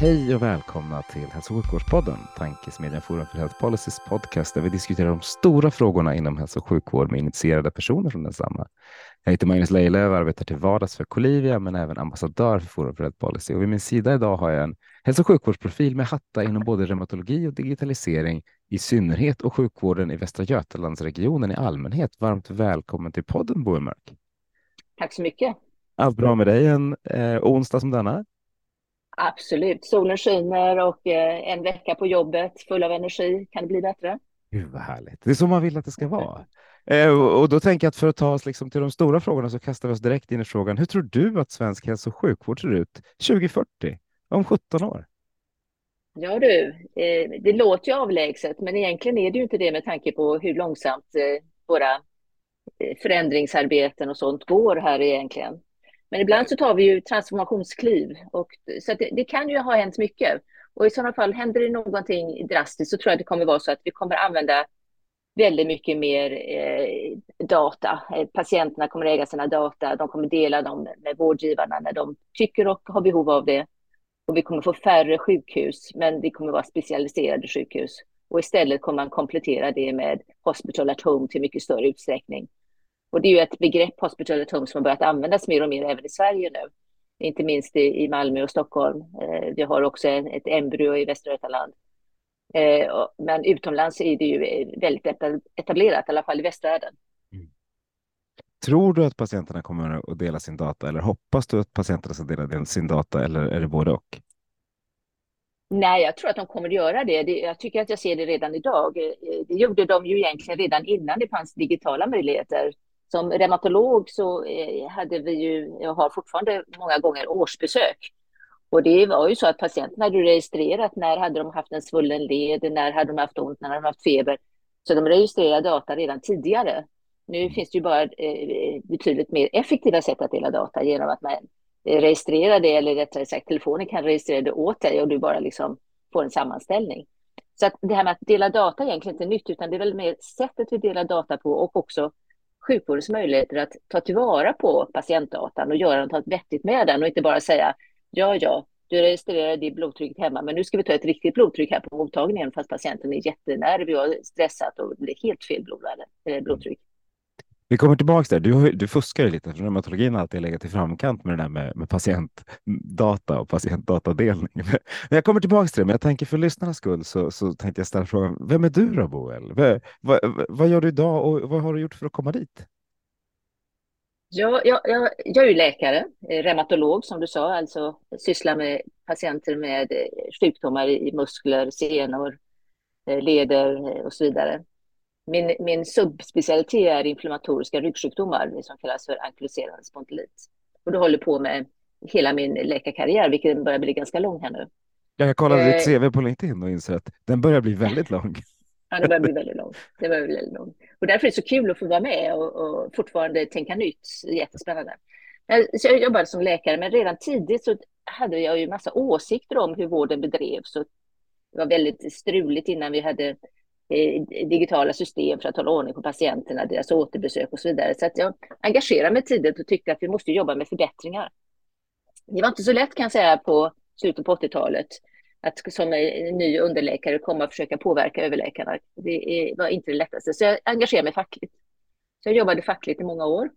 Hej och välkomna till Hälso och sjukvårdspodden, Tankesmedjan Forum för Health Policies podcast där vi diskuterar de stora frågorna inom hälso och sjukvård med initierade personer från densamma. Jag heter Magnus Lejelöw och arbetar till vardags för Colivia men även ambassadör för Forum för Health Policy. Och vid min sida idag har jag en hälso och sjukvårdsprofil med hattar inom både reumatologi och digitalisering i synnerhet och sjukvården i Västra Götalandsregionen i allmänhet. Varmt välkommen till podden Boemark. Tack så mycket. Allt bra med dig en eh, onsdag som denna? Absolut. Solen skiner och eh, en vecka på jobbet full av energi. Kan det bli bättre? Gud vad härligt. Det är så man vill att det ska vara. Eh, och då tänker jag att för att ta oss liksom till de stora frågorna så kastar vi oss direkt in i frågan. Hur tror du att svensk hälso och sjukvård ser ut 2040, om 17 år? Ja du, eh, det låter ju avlägset, men egentligen är det ju inte det med tanke på hur långsamt våra förändringsarbeten och sånt går här egentligen. Men ibland så tar vi ju transformationskliv. Och, så det, det, kan ju ha hänt mycket. Och i sådana fall händer det någonting drastiskt så tror jag det kommer vara så att vi kommer använda väldigt mycket mer eh, data. Eh, patienterna kommer äga sina data, de kommer dela dem med vårdgivarna när de tycker och har behov av det. Och vi kommer få färre sjukhus, men det kommer vara specialiserade sjukhus. Och istället kommer man komplettera det med hospital at home till mycket större utsträckning. Och det är ju ett begrepp, hospital at home, som har börjat användas mer och mer även i Sverige nu. Inte minst i, Malmö och Stockholm. Eh, vi har också ett embryo i Västra Götaland. Eh, men utomlands är det ju väldigt etablerat, i alla fall i västvärlden. Mm. Tror du att patienterna kommer att dela sin data eller hoppas du att patienterna ska dela sin data eller är det både och? Nej, jag tror att de kommer att göra det. Jag tycker att jag ser det redan idag. Eh, det gjorde de ju egentligen redan innan det fanns digitala möjligheter som reumatolog så eh, hade vi ju, jag har fortfarande många gånger årsbesök. Och det var ju så att patienterna hade registrerat när hade de haft en svullen led, när hade de haft ont, när hade de haft feber. Så de registrerade data redan tidigare. Nu finns det ju bara eh, betydligt mer effektiva sätt att dela data genom att man registrerar det, eller rättare sagt telefonen kan registrera det åt dig och du bara liksom får en sammanställning. Så att det här med att dela data är egentligen inte nytt, utan det är väl mer sättet vi delar data på och också sjukvårdens möjligheter att ta tillvara på patientdatan och göra något vettigt med den och inte bara säga ja, ja, du registrerar ditt blodtryck hemma, men nu ska vi ta ett riktigt blodtryck här på mottagningen fast patienten är jättenervig och stressad och det blir helt fel blodvärde, eller blodtryck. Vi kommer tillbaka där. Du, du fuskar lite, för reumatologin har alltid legat i framkant med det där med, med patientdata och patientdatadelning. Men jag kommer tillbaka till det, men jag tänker för lyssnarnas skull så, så tänkte jag ställa frågan. Vem är du då, Boel? Vad, vad, vad gör du idag och vad har du gjort för att komma dit? Ja, jag, jag, jag är ju läkare, eh, reumatolog som du sa, alltså sysslar med patienter med eh, sjukdomar i muskler, senor, eh, leder och så vidare. Min, min subspecialitet är inflammatoriska ryggsjukdomar, det som kallas för ankyloserande spondylit. Och det håller på med hela min läkarkarriär, vilket börjar bli ganska lång här nu. Ja, jag kollade eh, ditt CV på LinkedIn och inser att den börjar bli väldigt lång. ja, den börjar bli väldigt lång. Det börjar bli väldigt lång. Och därför är det så kul att få vara med och, och fortfarande tänka nytt. Jättespännande. Så jag jobbade som läkare, men redan tidigt så hade jag ju massa åsikter om hur vården bedrevs. Och det var väldigt struligt innan vi hade Eh, Eh, digitala system för att hålla ordning på patienterna, deras återbesök och så vidare. Så att jag engagerade mig tidigt och tyckte att vi måste jobba med förbättringar. Det var inte så lätt kan jag säga på slutet på 80-talet att som eh, ny underläkare komma och försöka påverka överläkarna. Det eh, var inte det lättaste, så jag engagerade mig fackligt. Så jag jobbade fackligt i många år.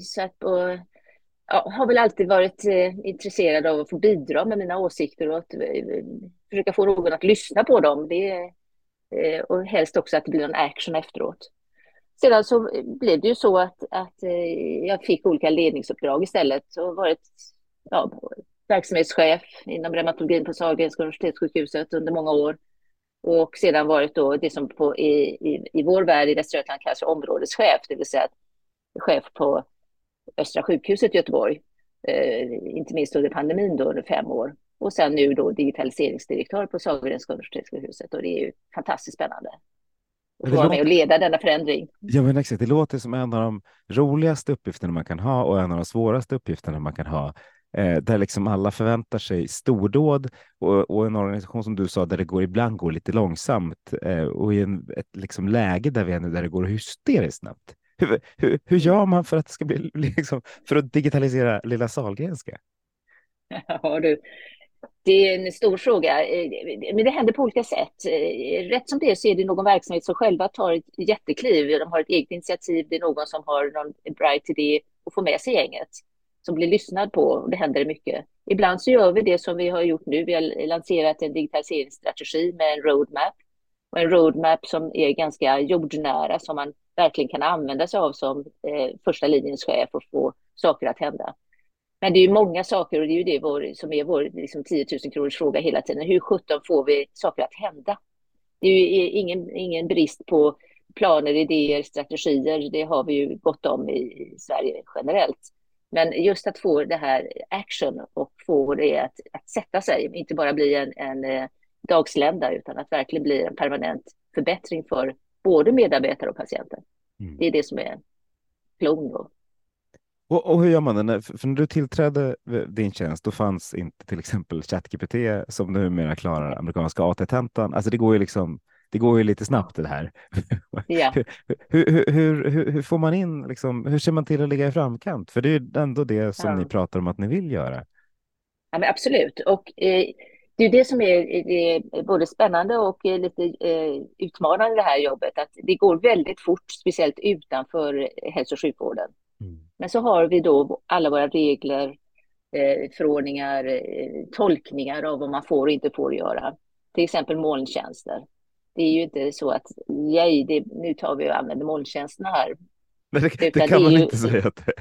Så att, och, ja, har väl alltid varit intresserad av att få bidra med mina åsikter och att försöka få någon att lyssna på dem. Det Eh, och helst också att det blir en action efteråt. Sedan så blev det ju så att, att eh, jag fick olika ledningsuppdrag istället och varit ja, verksamhetschef inom reumatologin på Sahlgrenska universitetssjukhuset under många år. och sedan varit då det som på, i, i, i vår värld i Västra Götaland kallas områdeschef, det vill säga chef på Östra sjukhuset i Göteborg, eh, inte minst under pandemin då under fem år. Och sen nu då digitaliseringsdirektör på Sahlgrenska universitetssjukhuset och det är ju fantastiskt spännande. Att vara med och leda denna förändring. Ja, men exakt. Det låter som en av de roligaste uppgifterna man kan ha och en av de svåraste uppgifterna man kan ha eh, där liksom alla förväntar sig stordåd och, och, en organisation som du sa där det går ibland går lite långsamt eh, och i en, ett liksom läge där vi är nu där det går hysteriskt snabbt. Hur, hur, hur gör man för att det ska bli liksom, för att digitalisera lilla Sahlgrenska? Ja, du. Det är en stor fråga, eh, men det händer på olika sätt. Eh, rätt som det är så är det någon verksamhet som själva tar ett jättekliv. De har ett eget initiativ, det är någon som har någon bright idé och får med sig gänget som blir lyssnad på och det händer mycket. Ibland så gör vi det som vi har gjort nu. Vi har lanserat en digitaliseringsstrategi med en roadmap och en roadmap som är ganska jordnära som man verkligen kan använda sig av som eh, första linjens chef och få saker att hända. Men det är ju många saker och det är ju det vår, som är vår liksom 10 000 kronors fråga hela tiden. Hur sjutton får vi saker att hända? Det är ju ingen, ingen brist på planer, idéer, strategier. Det har vi ju gott om i, Sverige generellt. Men just att få det här action och få det att, att sätta sig, inte bara bli en, en eh, dagslända utan att verkligen bli en permanent förbättring för både medarbetare och patienter. Mm. Det är det som är klon då. Och, och, hur gör man det? För när du tillträdde din tjänst, då fanns inte till exempel ChatGPT som numera klarar amerikanska AT-tentan. Alltså det går ju liksom det går ju lite snabbt det här. Ja. hur, hur, hur, hur, får man in, liksom, hur ser man till att ligga i framkant? För det är ju ändå det som ja. ni pratar om att ni vill göra. Ja, men absolut. Och eh, det är det som är, är både spännande och lite eh, utmanande i det här jobbet, att det går väldigt fort, speciellt utanför hälso och sjukvården. Mm. Men så har vi då alla våra regler, eh, förordningar, eh, tolkningar av vad man får och inte får göra. Till exempel molntjänster. Det är ju inte så att yay, det, nu tar vi och använder molntjänsterna här. Men det, det kan man ju, inte säga att det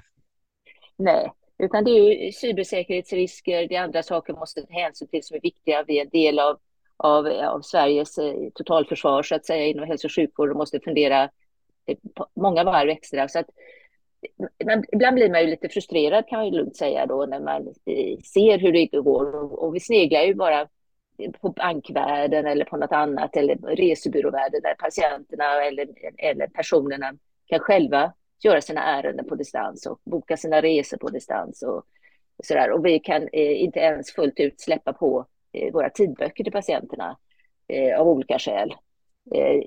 Nej, utan det är ju cybersäkerhetsrisker, det är andra saker man måste ta hänsyn till som är viktiga. Vi är en del av, av, av Sveriges eh, totalförsvar så att säga inom hälso och sjukvård och måste fundera många varv extra. Så att, man, ibland blir man ju lite frustrerad kan man ju lugnt säga då när man eh, ser hur det går och, och vi sneglar ju bara på bankvärlden eller på något annat eller resebyråvärlden där patienterna eller, eller personerna kan själva göra sina ärenden på distans och boka sina resor på distans och, och så där. Och vi kan eh, inte ens fullt ut släppa på eh, våra tidböcker till patienterna eh, av olika skäl. Eh,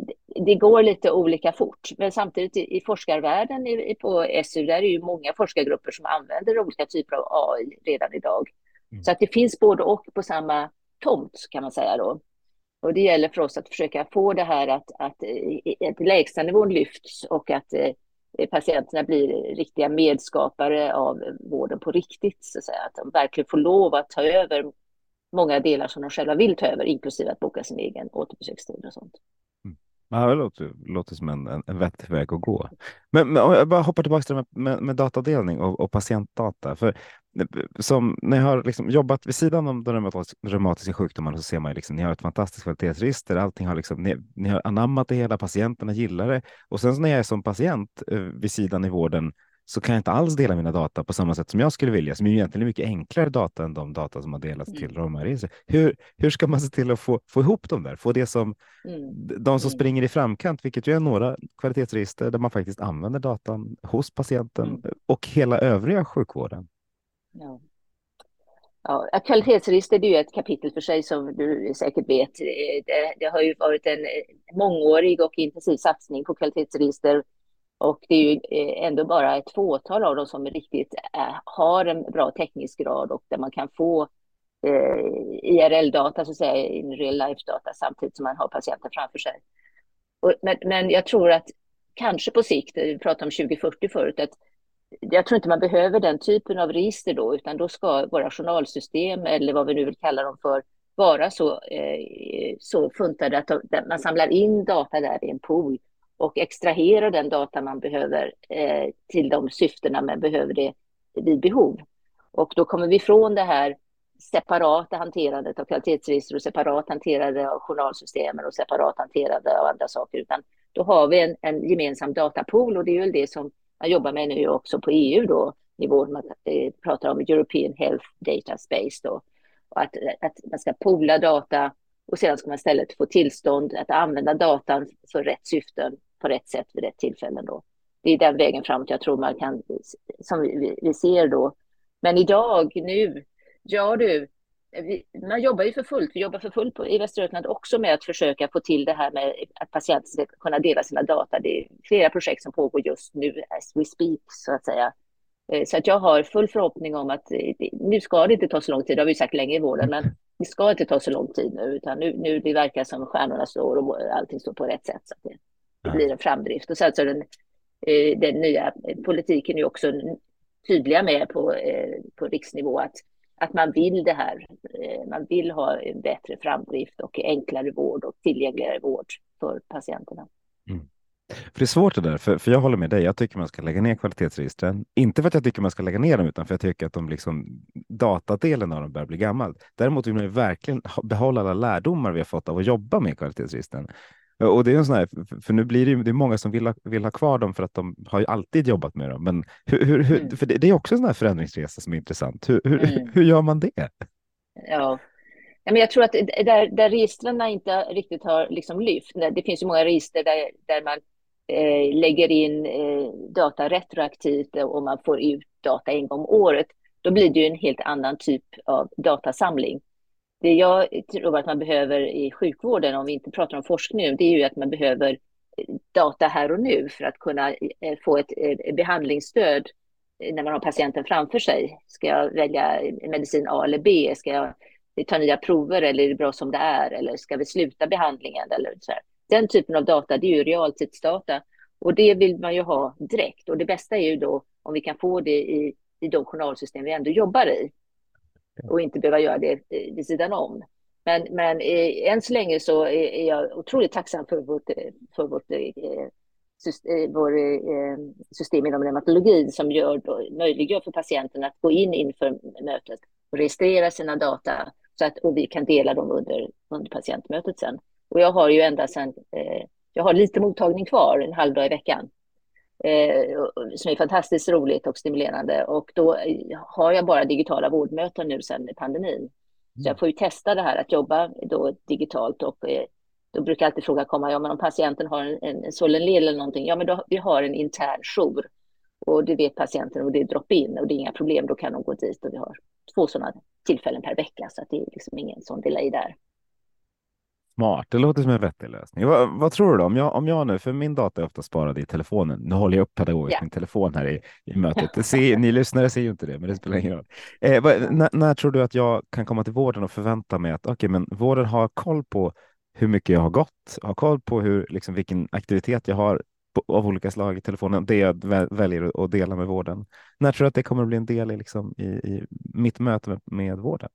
det går lite olika fort, men samtidigt i, forskarvärlden på SU, där är ju många forskargrupper som använder olika typer av AI redan idag. Mm. Så att det finns både och på samma tomt kan man säga då. Och det gäller för oss att försöka få det här att, att, att lägstanivån lyfts och att eh, patienterna blir riktiga medskapare av vården på riktigt. Så att, säga. att de verkligen får lov att ta över många delar som de själva vill ta över, inklusive att boka sin egen återbesökstid och sånt. Ja, det låter, låter som en, en, en vettig väg att gå. Men, men jag bara hoppar tillbaka till det med, med, datadelning och, och, patientdata. För eh, som när jag har liksom jobbat vid sidan om de reumatiska sjukdomarna så ser man ju liksom, ni har ett fantastiskt kvalitetsregister. Allting har liksom, ni, ni har anammat det hela, patienterna gillar det. Och sen när jag är som patient eh, vid sidan i vården så kan jag inte alls dela mina data på samma sätt som jag skulle vilja, som är egentligen mycket enklare data än de data som har delats mm. till Romaregister. Hur, hur ska man se till att få, få ihop dem där? Få det som mm. de som mm. springer i framkant, vilket ju är några kvalitetsregister där man faktiskt använder datan hos patienten mm. och hela övriga sjukvården. Ja. Ja, kvalitetsregister det är ju ett kapitel för sig som du säkert vet. Det, det har ju varit en mångårig och intensiv satsning på kvalitetsregister och det är ju eh, ändå bara ett fåtal av dem som riktigt är, har en bra teknisk grad och där man kan få eh, IRL-data, så att säga, in real life-data, samtidigt som man har patienten framför sig. Och, men, men jag tror att kanske på sikt, eh, vi pratade om 2040 förut, att jag tror inte man behöver den typen av register då, utan då ska våra journalsystem, eller vad vi nu vill kalla dem för, vara så, eh, så funtade att man samlar in data där i en pool och extrahera den data man behöver eh, till de syftena man behöver det vid behov. Och då kommer vi från det här separata hanterandet av kvalitetsregister och separat hanterade av journalsystemen och separat hanterade av andra saker, utan då har vi en, en gemensam datapool och det är väl det som man jobbar med nu också på EU då, nivå, man pratar om European Health Data Space då, och att, att man ska poola data och sedan ska man istället få tillstånd att använda datan för rätt syften på rätt sätt vid rätt tillfällen då. Det är den vägen framåt jag tror man kan, som vi, vi ser då. Men idag, nu, ja du, vi, man jobbar ju för fullt. Vi jobbar för fullt på, i Västra Götaland också med att försöka få till det här med att patienter ska kunna dela sina data. Det är flera projekt som pågår just nu, as we speak, så att säga. Eh, så att jag har full förhoppning om att eh, nu ska det inte ta så lång tid, det har vi sagt länge i vården, men det ska inte ta så lång tid nu, utan nu, nu det verkar som stjärnorna står och allting står på rätt sätt. Så att det blir en framdrift. Och sen så den, eh, den nya politiken är också tydliga med på, på riksnivå att att man vill det här. Eh, man vill ha en bättre framdrift och enklare vård och tillgängligare vård för patienterna. Mm. För det är svårt det där, för, för jag håller med dig. Jag tycker man ska lägga ner kvalitetsregistren. Inte för att jag tycker man ska lägga ner dem, utan för att jag tycker att de liksom, datadelen av dem börjar bli gammal. Däremot vill man ju verkligen behålla alla lärdomar vi har fått av att jobba med kvalitetsregistren. Och det är en sån här, för nu blir det, ju, det är många som vill ha, vill ha kvar dem för att de har ju alltid jobbat med dem. Men hur, hur, hur mm. för det, det, är också en sån här förändringsresa som är intressant. Hur, mm. hur gör man det? Ja, men jag tror att där, där registren inte riktigt har liksom lyft, det finns ju många register där, där man eh, lägger in eh, data retroaktivt och man får ut data en gång om året, då blir det ju en helt annan typ av datasamling. Det jag tror att man behöver i sjukvården, om vi inte pratar om forskning det är ju att man behöver eh, data här och nu för att kunna eh, få ett eh, behandlingsstöd när man har patienten framför sig. Ska jag välja medicin A eller B? Ska jag ta nya prover eller är det bra som det är? Eller ska vi sluta behandlingen? Eller så här. Den typen av data, det är ju realtidsdata och det vill man ju ha direkt. Och det bästa är ju då om vi kan få det i, i de journalsystem vi ändå jobbar i och inte behöva göra det eh, vid sidan om. Men, men eh, än så länge så är, jag otroligt tacksam för vårt, eh, för vårt system, vår, system inom reumatologin som gör, möjliggör för patienten att gå in inför mötet och registrera sina data så att och vi kan dela dem under, under patientmötet sen. Och jag har ju ända sedan, eh, jag har lite mottagning kvar, en halv dag i veckan som är fantastiskt roligt och stimulerande. Och då har jag bara digitala vårdmöten nu sedan pandemin. Så jag får ju testa det här att jobba då digitalt och eh, då brukar alltid fråga komma, ja men om patienten har en, en Solenled eller någonting, ja men då, vi har en intern jour och det vet patienten och det är drop-in och det är inga problem, då kan de gå dit och vi har två sådana tillfällen per vecka så att det är liksom ingen sån delay där. Smart, det låter som en vettig lösning. Vad, vad, tror du? Om jag, om jag nu, för min data är ofta sparad i telefonen. Nu håller jag upp pedagogiskt yeah. min telefon här i, i mötet. Ser, ni lyssnare ser ju inte det, men det spelar ingen roll. Eh, vad, när, när, tror du att jag kan komma till vården och förvänta mig att okay, men vården har koll på hur mycket jag har gått, har koll på hur, liksom, vilken aktivitet jag har på, av olika slag i telefonen, det jag väljer att dela med vården. När tror du att det kommer att bli en del i, liksom, i, i mitt möte med, med vården?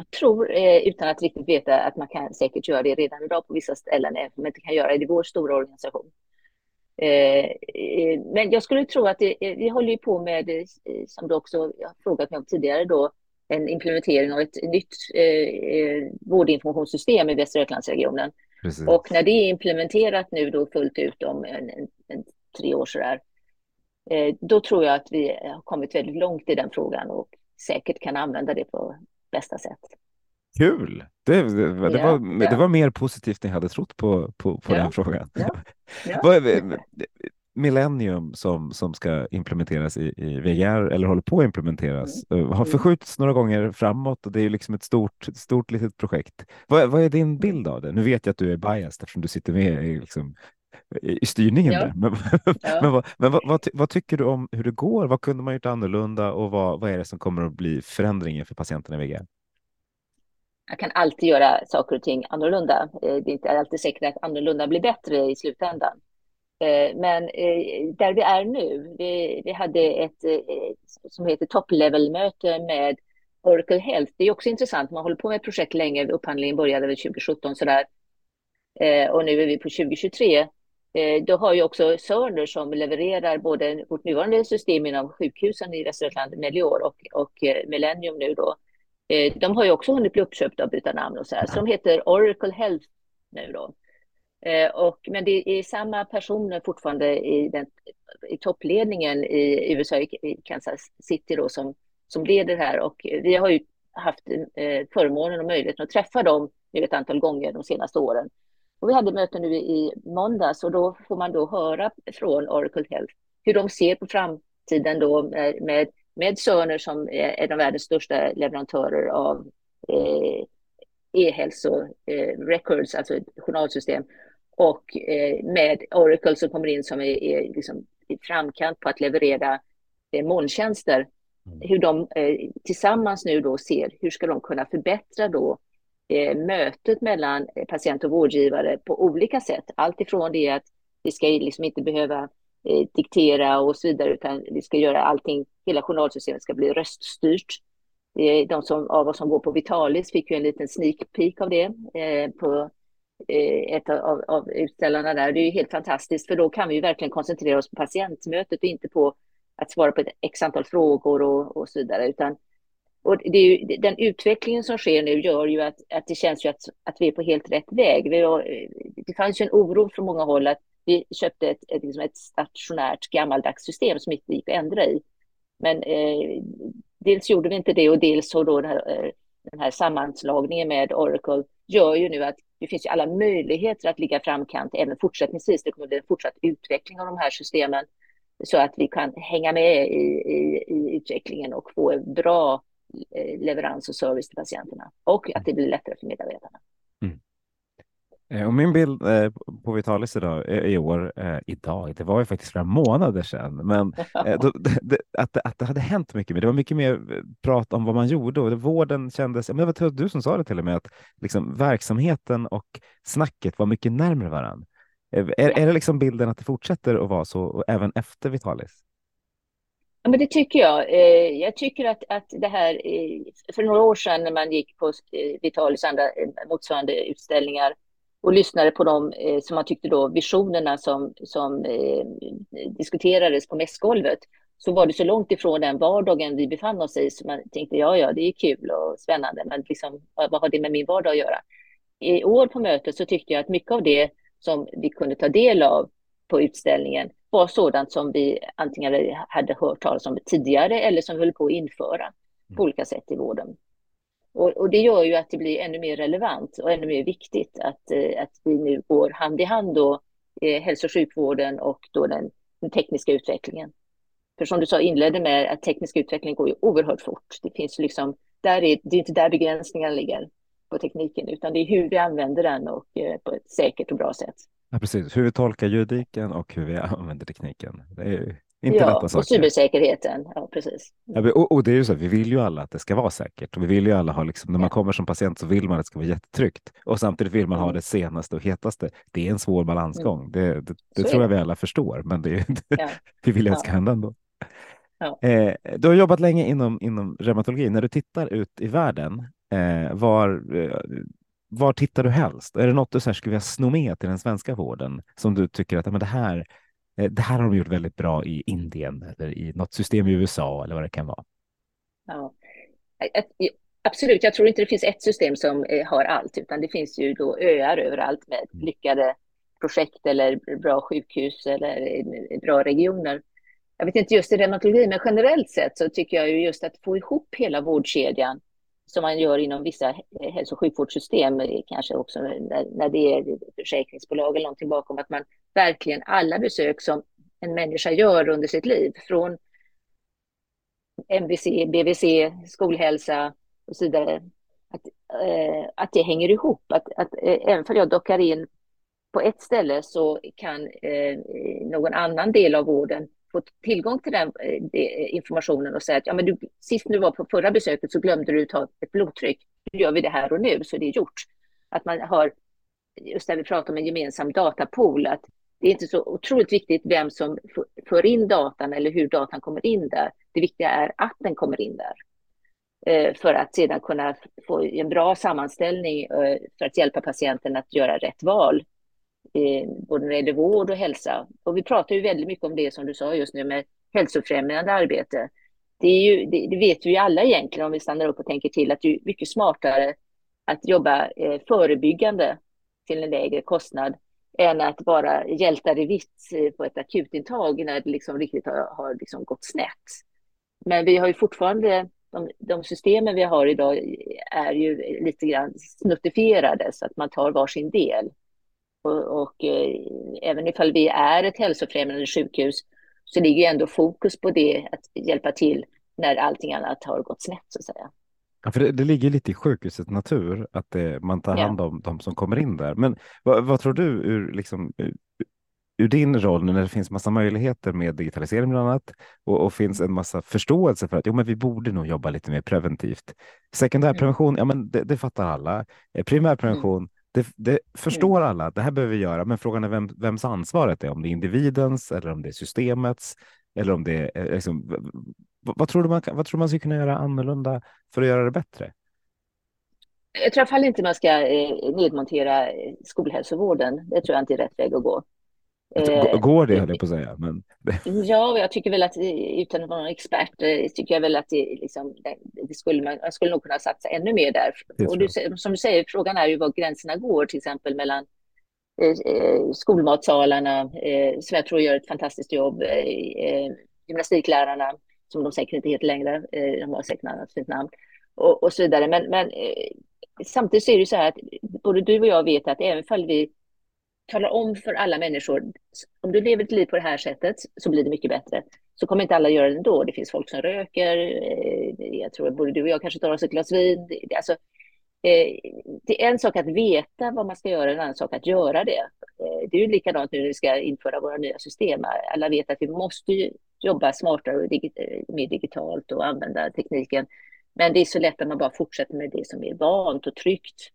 Jag tror, eh, utan att riktigt veta, att man kan säkert göra det redan idag på vissa ställen, även om man inte kan göra det i vår stora organisation. Eh, eh, men jag skulle tro att det, vi håller på med, som du också har frågat mig om tidigare, då, en implementering av ett nytt vårdinformationssystem i Västra Götalandsregionen. Och när det är implementerat nu då fullt ut om en, en, en tre år sådär, då tror jag att vi har kommit väldigt långt i den frågan och säkert kan använda det på bästa sätt. Kul! Det, det, det ja, var, ja. det var mer positivt än jag hade trott på, på, på ja, den frågan. Millennium som, som ska implementeras i, i VGR eller håller på att implementeras mm. Eh, har mm. förskjutits några gånger framåt och det är liksom ett stort, stort litet projekt. Vad, vad är din bild av det? Nu vet jag att du är biased eftersom du sitter med i, liksom, i styrningen. Ja. Men, ja. men, vad, men vad, vad, vad, tycker du om hur det går? Vad kunde man gjort annorlunda och vad, vad är det som kommer att bli förändringen för patienterna i VGR? Jag kan alltid göra saker och ting annorlunda. Eh, det är inte alltid säkert att annorlunda blir bättre i slutändan. Eh, men eh, där vi är nu, vi, vi hade ett som heter top level-möte med Oracle Health. Det är också intressant, man håller på med ett projekt länge, upphandlingen började väl 2017 sådär. Och nu är vi på 2023. Du då har ju också Sörner som levererar både vårt nuvarande system inom sjukhusen i Västra Götaland, Melior och, och eh, Millennium nu då, eh, de har ju också hunnit bli uppköpta och byta namn och så här, som heter Oracle Health nu då. Och, men det är samma personer fortfarande i, den, i toppledningen i USA, i Kansas City då, som, som leder här och vi har ju haft förmånen och möjligheten att träffa dem nu ett antal gånger de senaste åren. Och vi hade möte nu i måndags och då får man då höra från Oracle Health hur de ser på framtiden då med, med, med Cerner som är av världens största leverantörer av eh, e-hälso-records, eh, alltså ett journalsystem, och eh, med Oracle som kommer in som är, är liksom i framkant på att leverera eh, molntjänster Mm. hur de eh, tillsammans nu då ser hur ska de kunna förbättra då Eh, mötet mellan patient och vårdgivare på olika sätt. Allt ifrån det att vi ska liksom inte behöva eh, diktera och så vidare, utan vi ska göra allting, hela journalsystemet ska bli röststyrt. Eh, de som, av oss som går på Vitalis fick ju en liten sneak peek av det eh, på eh, ett av, av utställarna där. Det är ju helt fantastiskt, för då kan vi ju verkligen koncentrera oss på patientmötet och inte på att svara på ett x antal frågor och, och så vidare. Utan, och det är ju, den utvecklingen som sker nu gör ju att, att det känns ju att, att vi är på helt rätt väg. Vi har, det fanns ju en oro från många håll att vi köpte ett, ett, liksom ett stationärt gammaldags system som inte gick att ändra i. Men eh, dels gjorde vi inte det och dels så då den här, eh, den här sammanslagningen med Oracle gör ju nu att det finns ju alla möjligheter att ligga framkant även fortsättningsvis. Det kommer bli en fortsatt utveckling av de här systemen så att vi kan hänga med i, i, i utvecklingen och få en bra leverans och service till patienterna och att det blir lättare för medarbetarna. Mm. Eh, och min bild eh, på Vitalis idag, i år, idag, det var ju faktiskt flera månader sedan, men då, det, att, att det hade hänt mycket mer. Det var mycket mer prat om vad man gjorde och det, vården kändes, men det var du som sa det till och med, att liksom, verksamheten och snacket var mycket närmare varandra. Är, är det liksom bilden att det fortsätter att vara så även efter Vitalis? Ja, men det tycker jag. Eh, jag tycker att, att det här, eh, för några år sedan när man gick på eh, Vitalis andra motsvarande utställningar och lyssnade på de som man tyckte då visionerna som, som diskuterades på mässgolvet så var det så långt ifrån den vardagen vi befann oss i så man tänkte ja, ja, det är kul och spännande, men liksom, vad har det med min vardag att göra? I år på mötet så tyckte jag att mycket av det som vi kunde ta del av på utställningen var sådant som vi antingen hade hört talas om tidigare eller som vi höll på att införa på mm. olika sätt i vården. Och, och, det gör ju att det blir ännu mer relevant och ännu mer viktigt att, eh, att vi nu går hand i hand då, eh, hälso och sjukvården och då den, den, tekniska utvecklingen. För som du sa inledde med att teknisk utveckling går ju oerhört fort. Det finns liksom, där är, det är inte där begränsningarna ligger på tekniken, utan det är hur vi använder den och eh, på ett säkert och bra sätt. Ja, precis. Hur vi tolkar juridiken och hur vi använder tekniken. Det är inte ja, lätta saker. och cybersäkerheten. Ja, precis. Ja, och, och, det är ju så, vi vill ju alla att det ska vara säkert och vi vill ju alla ha, liksom, när man kommer som patient så vill man att det ska vara jättetryggt och samtidigt vill man ha mm. det senaste och hetaste. Det är en svår balansgång. Mm. Det, det, det tror jag vi alla förstår, men det, ja. vi vill ju att det ska hända ändå. Ja. Eh, du har jobbat länge inom, inom reumatologi. När du tittar ut i världen, Eh, var, eh, var tittar du helst? Är det något du så här, skulle vilja sno med till den svenska vården som du tycker att men det, här, eh, det här har de gjort väldigt bra i Indien eller i något system i USA eller vad det kan vara? Ja, absolut. Jag tror inte det finns ett system som eh, har allt, utan det finns ju då öar överallt med mm. lyckade projekt eller bra sjukhus eller bra regioner. Jag vet inte just i reumatologi, men generellt sett så tycker jag ju just att få ihop hela vårdkedjan som man gör inom vissa eh, hälso och sjukvårdssystem, eh, kanske också när, när det är försäkringsbolag eller någonting bakom, att man verkligen alla besök som en människa gör under sitt liv, från MVC, BVC, skolhälsa och så vidare, att, eh, att det hänger ihop. Att, att eh, även för jag dockar in på ett ställe så kan eh, någon annan del av vården få tillgång till den eh, eh, informationen och säga att ja, men du, sist du var på förra besöket så glömde du ta ett blodtryck. Nu gör vi det här och nu så det är gjort. Att man har, just när vi pratar om en gemensam datapool, att det är inte så otroligt viktigt vem som för in datan eller hur datan kommer in där. Det viktiga är att den kommer in där. Eh, för att sedan kunna få en bra sammanställning för att hjälpa patienten att göra rätt val Eh, både när det gäller vård och hälsa. Och vi pratar ju väldigt mycket om det som du sa just nu med hälsofrämjande arbete. det, är ju, det, det, vet vi ju alla egentligen om vi stannar upp och tänker till att det är mycket smartare att jobba eh, förebyggande till en lägre kostnad än att vara hjältar i vitt eh, på ett akutintag när det liksom riktigt har, har liksom gått snett. Men vi har ju fortfarande, de, de systemen vi har idag är ju lite grann snuttifierade så att man tar varsin del. Och, och eh, även ifall vi är ett hälsofrämjande sjukhus så ligger ju ändå fokus på det, att hjälpa till när allting annat har gått snett så att säga. Ja, för det, det ligger lite i sjukhusets natur att det, man tar hand om ja. de som kommer in där. Men vad, vad tror du ur, liksom, ur din roll när det finns massa möjligheter med digitalisering bland annat och, och, finns en massa förståelse för att jo, men vi borde nog jobba lite mer preventivt. Sekundärprevention, mm. ja, men det, det fattar alla. Eh, primärprevention, mm. Det, det, förstår mm. alla. Det här behöver vi göra, men frågan är vem, vems ansvaret är. Om det är individens eller om det är systemets eller om det är liksom, vad, tror du man, vad tror man ska kunna göra annorlunda för att göra det bättre? Jag tror i alla fall inte man ska eh, nedmontera skolhälsovården. Det tror jag inte är rätt väg att gå. Eh, går det, höll jag på att säga. Men... Ja, jag tycker väl att utan att vara någon expert, tycker jag väl att det, liksom, det skulle man, man skulle nog kunna satsa ännu mer där. Och du, som du säger, frågan är ju var gränserna går, till exempel mellan eh, eh skolmatsalarna, eh, som jag tror gör ett fantastiskt jobb, eh, gymnastiklärarna, som de säkert inte heter längre, eh, de har säkert ett annat fint namn, och, och så vidare. Men, men samtidigt så är det så här att både du och jag vet att även om vi talar om för alla människor, om du lever ett liv på det här sättet så blir det mycket bättre. Så kommer inte alla göra det ändå. Det finns folk som röker, eh, jag tror att både du och jag kanske tar oss ett glas vin. Alltså, eh, det är en sak att veta vad man ska göra, en annan sak att göra det. Eh, det är ju likadant nu när vi ska införa våra nya system. Alla vet att vi måste jobba smartare och mer digitalt och använda tekniken. Men det är så lätt att man bara fortsätter med det som är vant och tryggt.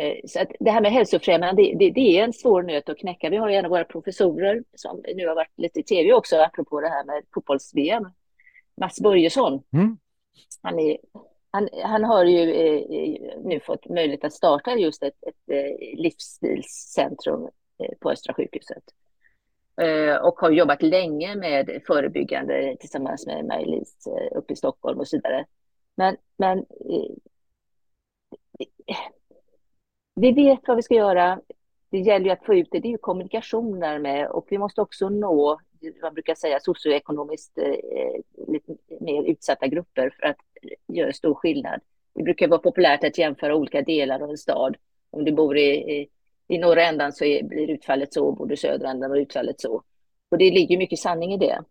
Eh, så att det här med hälsofrämjande, det, det, är en svår nöt att knäcka. Vi har ju en av våra professorer som nu har varit lite i tv också, apropå det här med fotbolls-VM, Mats Börjesson. Mm. Han, är, han, han, har ju eh, nu fått möjlighet att starta just ett, ett eh, livsstilscentrum på Östra sjukhuset. Och har jobbat länge med förebyggande tillsammans med Maj-Lis uppe i Stockholm och så vidare. Men, men vi vet vad vi ska göra. Det gäller ju att få ut det. Det är ju kommunikationer med och vi måste också nå, man brukar säga socioekonomiskt eh, lite mer utsatta grupper för att göra stor skillnad. Det brukar vara populärt att jämföra olika delar av en stad. Om du bor i, i, i norra ändan så är, blir utfallet så, bor du i södra ändan blir utfallet så. Och det ligger mycket sanning i det.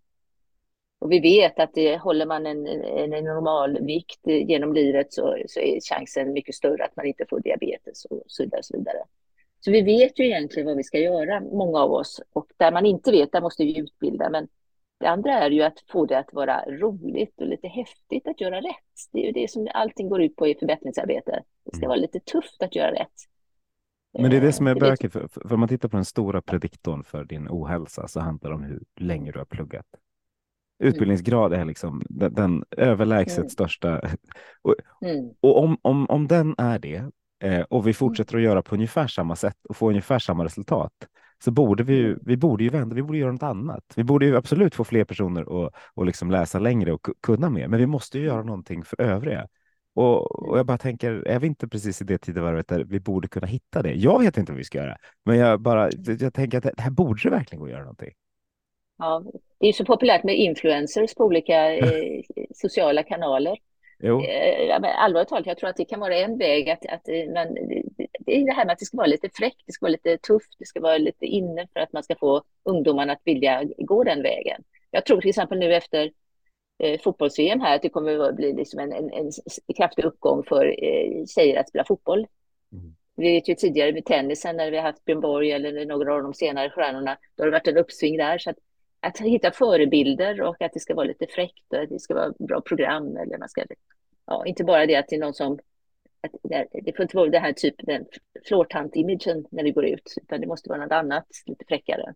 Och vi vet att det, håller man en, en, normal vikt genom livet så, så är chansen mycket större att man inte får diabetes och så vidare. Så, vidare. så vi vet ju egentligen vad vi ska göra, många av oss. Och där man inte vet, där måste vi utbilda. Men det andra är ju att få det att vara roligt och lite häftigt att göra rätt. Det är ju det som allting går ut på i förbättringsarbete. Det ska mm. vara lite tufft att göra rätt. Men det är det som är eh, bökigt, för, för om man tittar på den stora prediktorn för din ohälsa så handlar det om hur länge du har pluggat. Mm. Utbildningsgrad är liksom den, den överlägset mm. största. Och, mm. och om, om, om den är det eh, och vi fortsätter att göra på ungefär samma sätt och få ungefär samma resultat så borde vi ju, vi borde ju vända, vi borde göra något annat. Vi borde ju absolut få fler personer att och liksom läsa längre och kunna mer, men vi måste ju göra någonting för övriga. Och, och jag bara tänker, är vi inte precis i det tidevarvet där vi borde kunna hitta det? Jag vet inte vad vi ska göra, men jag bara, jag tänker att det här borde verkligen gå att göra någonting. Ja, det är så populärt med influencers på olika eh, sociala kanaler. Jo. Eh, allvarligt talat, jag tror att det kan vara en väg att, att eh, man, det är det här med att det ska vara lite fräckt, det ska vara lite tufft, det ska vara lite inne för att man ska få ungdomarna att vilja gå den vägen. Jag tror till exempel nu efter eh, fotbolls-VM här att det kommer att bli liksom en, en, en kraftig uppgång för eh, tjejer att spela fotboll. Mm. Vi vet ju tidigare med tennisen när vi har haft Björn Borg eller några av de senare stjärnorna, då har det varit en uppsving där. Så att hitta förebilder och att det ska vara lite fräckt och att det ska vara bra program. Eller man ska, ja, inte bara det att det är någon som... Att det får inte vara typ, den här typen, den flårtant-imagen när vi går ut, utan det måste vara något annat, lite fräckare.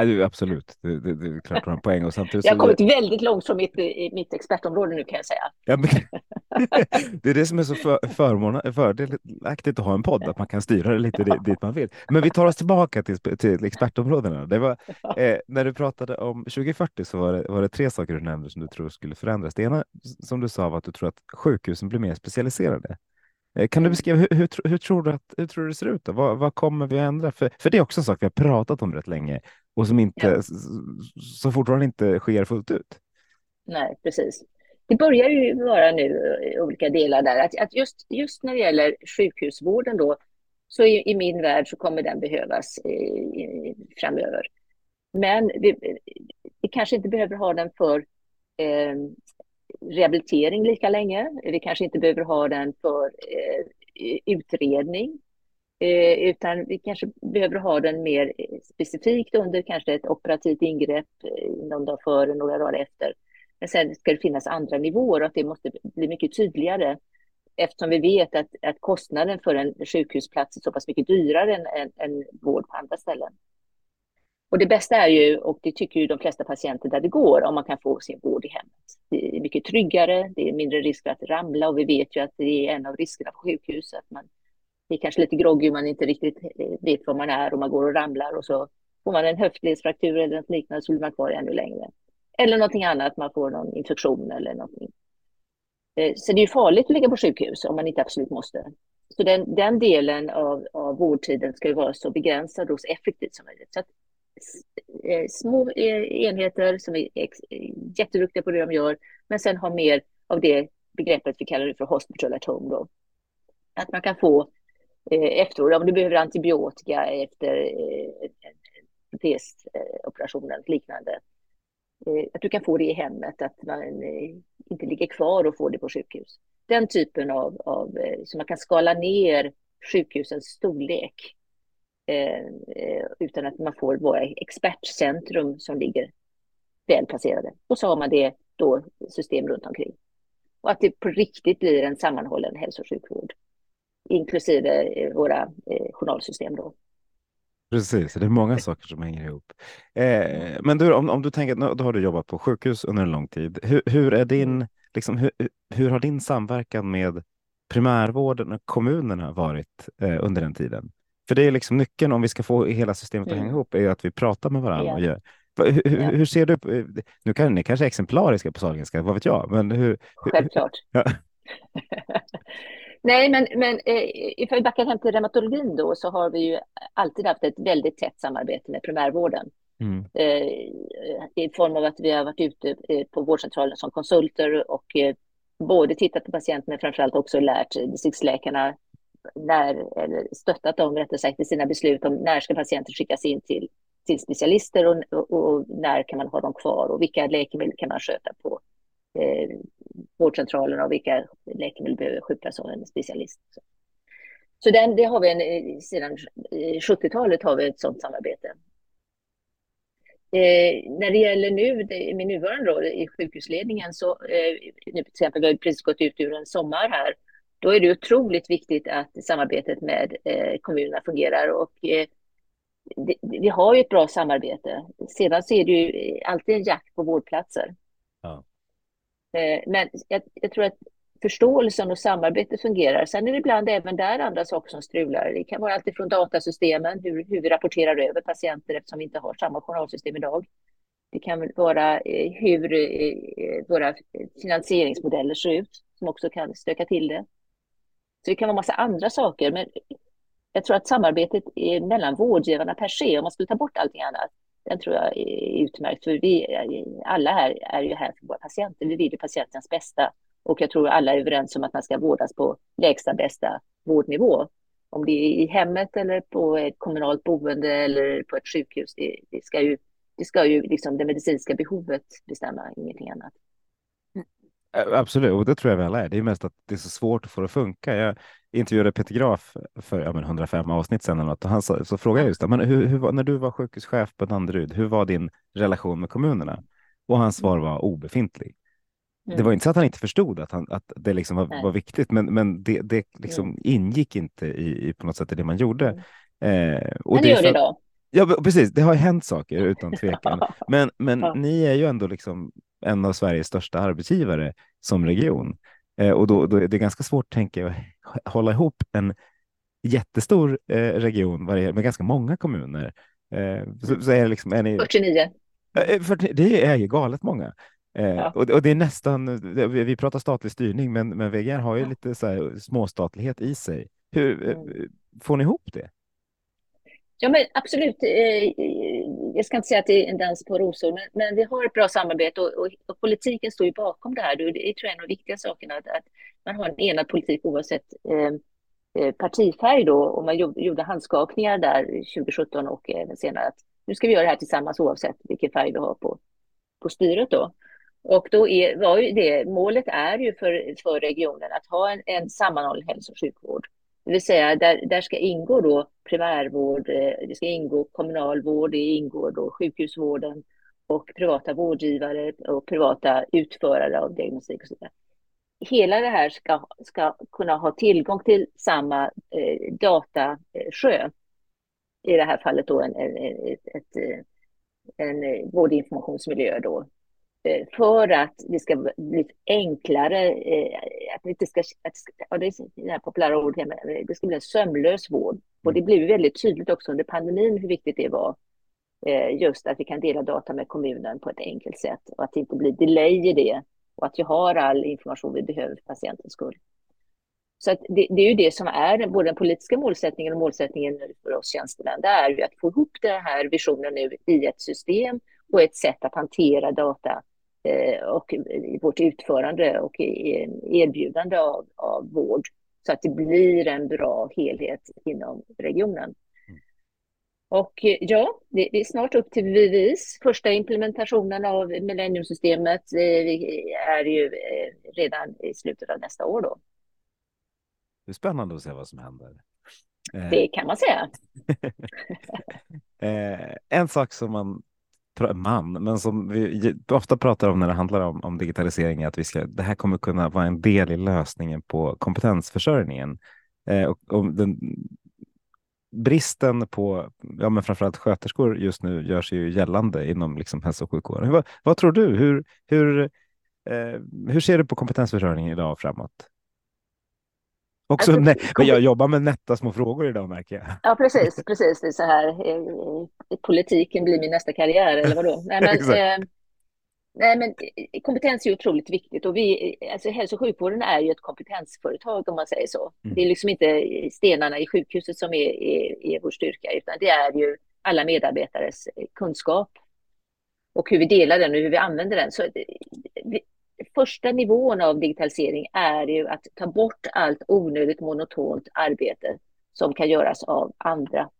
Ja, du, absolut, det, det, det är klart du har en poäng. Och samtidigt jag har kommit väldigt långt från mitt, mitt expertområde nu kan jag säga. Ja, men, det är det som är så för, förmån, fördelaktigt att ha en podd, att man kan styra det lite ja. dit man vill. Men vi tar oss tillbaka till, till expertområdena. Det var, eh, när du pratade om 2040 så var det, var det tre saker du nämnde som du tror skulle förändras. Det ena som du sa var att du tror att sjukhusen blir mer specialiserade. Eh, kan du mm. beskriva hur, hur, hur, tror du att, hur tror du det ser ut? Då? Vad, vad kommer vi att ändra? För, för det är också en sak vi har pratat om rätt länge och som inte, ja. som fortfarande inte sker fullt ut. Nej, precis. Det börjar ju vara nu olika delar där att, att just, just när det gäller sjukhusvården då så i, i min värld så kommer den behövas i, i, framöver. Men vi, vi, kanske inte behöver ha den för eh, rehabilitering lika länge. Vi kanske inte behöver ha den för eh, utredning. Eh, utan vi kanske behöver ha den mer eh, specifikt under kanske ett operativt ingrepp eh, någon dag före, några dagar efter. Men sen ska det finnas andra nivåer och att det måste bli mycket tydligare eftersom vi vet att, att kostnaden för en sjukhusplats är så pass mycket dyrare än, än, än vård på andra ställen. Och det bästa är ju, och det tycker ju de flesta patienter där det går, om man kan få sin vård i hemmet. Det är mycket tryggare, det är mindre risk för att ramla och vi vet ju att det är en av riskerna på sjukhus, att man är kanske lite groggy, man inte riktigt eh, vet var man är och man går och ramlar och så får man en höftledsfraktur eller något liknande så blir man kvar ännu längre. Eller någonting annat, man får någon infektion eller någonting. Eh, så det är farligt att ligga på sjukhus om man inte absolut måste. Så den, den delen av, av vårdtiden ska ju vara så begränsad och så effektiv som möjligt. Så att, Eh, eh, små eh, enheter som är jätteduktiga på det de gör, men sen ha mer av det begreppet vi kallar det för hospital at home. Då. Att man kan få efteråt, om du behöver antibiotika efter en eller liknande, Eh, att du kan få det i hemmet, att man eh, inte ligger kvar och får det på sjukhus. Den typen av, av så man kan skala ner sjukhusens storlek utan att man får våra expertcentrum som ligger väl placerade. Och så har man det då system runt omkring. Och att det på riktigt blir en sammanhållen hälso och sjukvård, inklusive våra journalsystem då. Precis, det är många saker som hänger ihop. Eh, men du, om, om du tänker, då har du jobbat på sjukhus under en lång tid. Hur, hur är din, mm. liksom, hur, hur, har din samverkan med primärvården och kommunerna varit eh, under den tiden? För det är liksom nyckeln om vi ska få hela systemet att hänga mm. ihop, är att vi pratar med varandra. Och gör. Hur, hur, hur, ser du, nu kan ni kanske är exemplariska på Sahlgrenska, vad vet jag, men hur? Självklart. Ja. Nej, men, men eh, ifall vi backar hem till reumatologin då så har vi ju alltid haft ett väldigt tätt samarbete med primärvården. Mm. Eh, I form av att vi har varit ute eh, på vårdcentralen som konsulter och både tittat på patienter men framförallt också lärt distriktsläkarna när, eller stöttat dem rättare sagt i sina beslut om när ska patienter skickas in till, till specialister och, och, och när kan man ha dem kvar och vilka läkemedel kan man sköta på eh, vårdcentralerna och vilka läkemedel behöver skjutas av en specialist. Så den, det har vi en, eh, sedan eh, 70-talet har vi ett sådant samarbete. Eh, när det gäller nu, det, min nuvarande roll i sjukhusledningen, så eh, nu till exempel, vi har precis gått ut ur en sommar här, då är det otroligt viktigt att samarbetet med eh, kommunerna fungerar och eh, vi har ju ett bra samarbete. Sedan så är det ju alltid en jakt på vårdplatser. Ja. Eh, men jag, jag, tror att förståelsen och samarbetet fungerar. Sen är det ibland även där andra saker som strular. Det kan vara alltifrån datasystemen, hur, hur vi rapporterar över patienter eftersom vi inte har samma journalsystem idag. Det kan vara hur våra finansieringsmodeller ser ut, som också kan stöka till det. Så det kan vara massa andra saker, men jag tror att samarbetet mellan vårdgivarna per se, om man skulle ta bort allting annat, den tror jag är utmärkt. För vi alla här är ju här för våra patienter. Vi vill ju patientens bästa. Och jag tror alla är överens om att man ska vårdas på lägsta bästa vårdnivå. Om det är i hemmet eller på ett kommunalt boende eller på ett sjukhus. Det, det ska ju, det ska ju liksom det medicinska behovet bestämma, ingenting annat. Absolut, och det tror jag vi alla är. Det är mest att det är så svårt att få det att funka. Jag intervjuade Peter Graf för ja, 105 avsnitt sedan och han sa, så frågade jag just det, men hur, hur, när du var sjukhuschef på Danderyd, hur var din relation med kommunerna? Och hans svar var obefintlig. Mm. Det var inte så att han inte förstod att, han, att det liksom var, var viktigt, men, men det, det liksom mm. ingick inte i, i, på något sätt i det man gjorde. Mm. Eh, och men det gör det idag. Ja, precis. Det har hänt saker utan tvekan. Men, men ja. ni är ju ändå liksom en av Sveriges största arbetsgivare som region. Eh, och då, då är det ganska svårt, tänker jag, att hålla ihop en jättestor eh, region med ganska många kommuner. Eh, så, så, är det liksom, är ni, 49. Eh, för det är ju galet många. Ja. och, och, det är nästan, vi pratar statlig styrning, men, men VGR har ju lite så här småstatlighet i sig. Hur mm. får ni ihop det? Ja, men absolut. Eh, eh, jag ska inte säga att det är en dans på rosor, men, men vi har ett bra samarbete och, och, och, politiken står ju bakom det här. Det är tror jag en av de viktiga sakerna, att, att man har en enad politik oavsett eh, eh partifärg då. Och man gjorde, gjorde handskakningar där 2017 och även senare. Att nu ska vi göra det här tillsammans oavsett vilken färg vi har på, på styret då. Och då är, var ju det, målet är ju för, för regionen att ha en, en sammanhållen hälso och sjukvård. Det vill säga där, där ska ingå då primärvård, eh, det ska ingå kommunalvård, det ingår då sjukhusvården och privata vårdgivare och privata utförare av diagnostik och så vidare. Hela det här ska, ska kunna ha tillgång till samma eh, datasjö. Eh, I det här fallet då en, en, ett, ett, eh, en vårdinformationsmiljö då för att det ska bli enklare, eh, att det inte ska, att, ja, det är det här populära ordet, det ska bli en sömlös vård. Och det blev väldigt tydligt också under pandemin hur viktigt det var, eh, just att vi kan dela data med kommunen på ett enkelt sätt och att det inte blir delay i det och att vi har all information vi behöver för patientens skull. Så det, det, är ju det som är både den politiska målsättningen och målsättningen för oss tjänstemän. Det är ju att få ihop den här visionen nu i ett system och ett sätt att hantera data Eh, och vårt utförande och erbjudande av, av vård så att det blir en bra helhet inom regionen. Mm. Och eh, ja, det är snart upp till bevis. Första implementationen av millenniumsystemet eh, är ju redan i slutet av nästa år då. Det är spännande att se vad som händer. Det kan man säga. en sak som man man, men som vi ofta pratar om när det handlar om, om digitalisering, är att vi ska, det här kommer kunna vara en del i lösningen på kompetensförsörjningen. Eh, och, och den, bristen på ja, men framförallt sköterskor just nu gör sig ju gällande inom liksom hälso och sjukvården. Vad, vad tror du? Hur, hur, eh, hur ser du på kompetensförsörjningen idag och framåt? Också alltså, men jag jobbar med nätta små frågor idag märker jag. Ja, precis. precis. Det är så här, eh, politiken blir min nästa karriär, eller vadå? Nej, men, eh, nej, men eh, kompetens är otroligt viktigt. Och vi, alltså, hälso och sjukvården är ju ett kompetensföretag, om man säger så. Mm. Det är liksom inte stenarna i sjukhuset som är, är, är vår styrka, utan det är ju alla medarbetares kunskap och hur vi delar den och hur vi använder den. Så första nivån av digitalisering är ju att ta bort allt onödigt monotont arbete som kan göras av andra.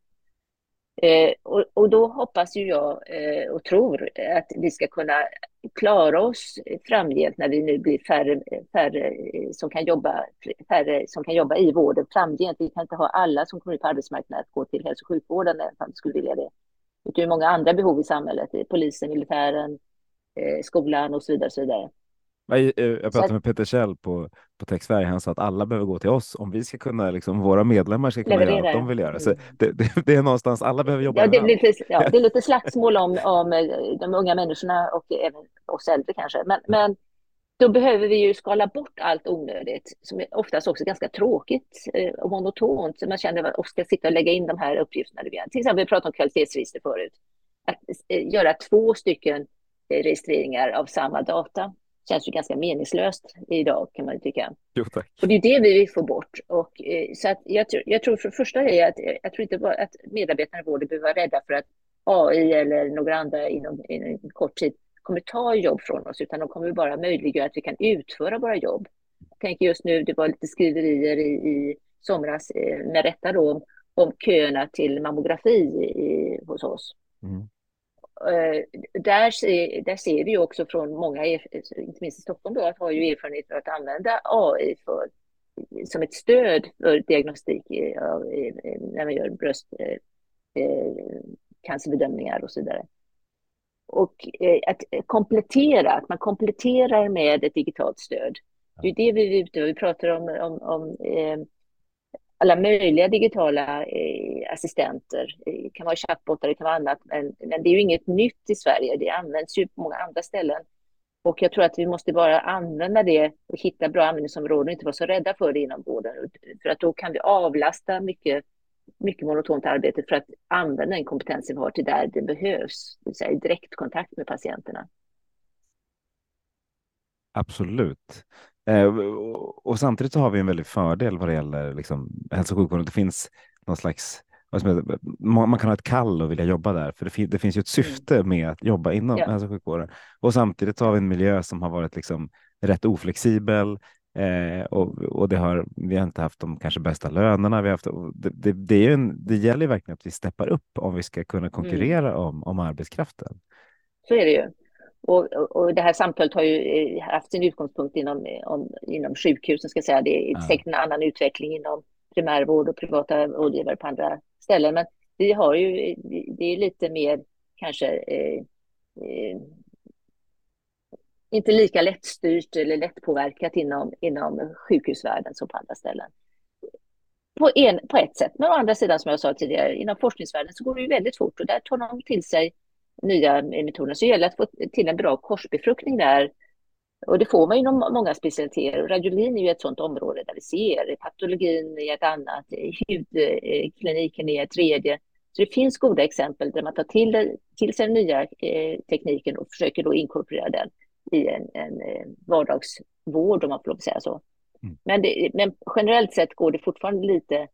Eh, och, och, då hoppas ju jag eh, och tror att vi ska kunna klara oss framgent när vi nu blir färre, färre, eh, som kan jobba, färre som kan jobba i vården framgent. Vi kan inte ha alla som kommer ut på arbetsmarknaden att gå till hälso och sjukvården, även om vi skulle vilja det. Det är många andra behov i samhället, eh, polisen, militären, eh, skolan och så vidare. Och så vidare. Jag, eh, jag pratade med Peter Kjell på, på Tech Sverige. Han sa att alla behöver gå till oss om vi ska kunna, liksom, våra medlemmar ska kunna Leverera. göra vad de vill göra. Så mm. det, det, det, är någonstans, alla behöver jobba. Ja, det, är lite, ja, det är lite slagsmål om, om eh, de unga människorna och även oss äldre kanske. Men, men då behöver vi ju skala bort allt onödigt, som är oftast också ganska tråkigt eh, och monotont. Så man känner att man ska sitta och lägga in de här uppgifterna. Till exempel, vi pratade om kvalitetsregister förut. Att göra två stycken registreringar av samma data känns ju ganska meningslöst idag kan man ju tycka. Jo. Och det är det vi vill få bort. Och, eh, så att jag, jag tror för det första är att eh, jag tror inte bara att medarbetarna i vården behöver vara rädda för att AI eller några andra inom, inom kort tid kommer ta jobb från oss, utan de kommer bara möjliggöra att vi kan utföra våra jobb. Jag tänker just nu, det var lite skriverier i, i somras, eh, med rätta då, om köerna till mammografi i, hos oss. Mm. Eh, där, ser, där ser vi också från många, inte minst i Stockholm, då, att har ju erfarenhet av att använda AI för, som ett stöd för diagnostik när man gör bröstcancerbedömningar eh, och så vidare. Och eh, att komplettera, att man kompletterar med ett digitalt stöd. Det är det vi är ute Vi pratar om, om, om alla möjliga digitala eh, assistenter. Det kan vara chattbottar, det kan vara annat. Men, men, det är ju inget nytt i Sverige. Det används ju på många andra ställen. Och jag tror att vi måste bara använda det och hitta bra användningsområden och inte vara så rädda för det inom vården. För att då kan vi avlasta mycket, mycket monotont arbete för att använda den kompetensen vi har till där det behövs, det vill säga i direktkontakt med patienterna. Absolut. Eh, och samtidigt så har vi en väldig fördel vad det gäller liksom, hälso och sjukvården. Det finns någon slags man kan ha ett kall och vilja jobba där, för det, fin det finns ju ett mm. syfte med att jobba inom ja. hälso och sjukvården. Och samtidigt har vi en miljö som har varit liksom rätt oflexibel eh, och, och det har, vi har inte haft de kanske bästa lönerna. Vi har haft, det, det, det, är en, det gäller verkligen att vi steppar upp om vi ska kunna konkurrera mm. om, om arbetskraften. Så är det ju. Och, och, det här samtalet har ju eh, haft sin utgångspunkt inom, om, inom sjukhusen, ska säga. Det är ja. säkert en annan utveckling inom primärvård och privata rådgivare på andra ställen. Men vi har ju, det är lite mer kanske eh, eh, inte lika lättstyrt eller lättpåverkat inom, inom sjukhusvärlden som på andra ställen. På, en, på ett sätt. Men å andra sidan, som jag sa tidigare, inom forskningsvärlden så går det ju väldigt fort och där tar de till sig nya metoder. Så det gäller att få till en bra korsbefruktning där. Och det får man inom många specialiteter. Radiolin är ju ett sådant område där vi ser patologin i ett annat, hudkliniken i ett tredje. Så det finns goda exempel där man tar till, till sig den nya eh, tekniken och försöker då inkorporera den i en, en eh, vardagsvård, om man får lov att säga så. Mm. Men, det, men generellt sett går det fortfarande lite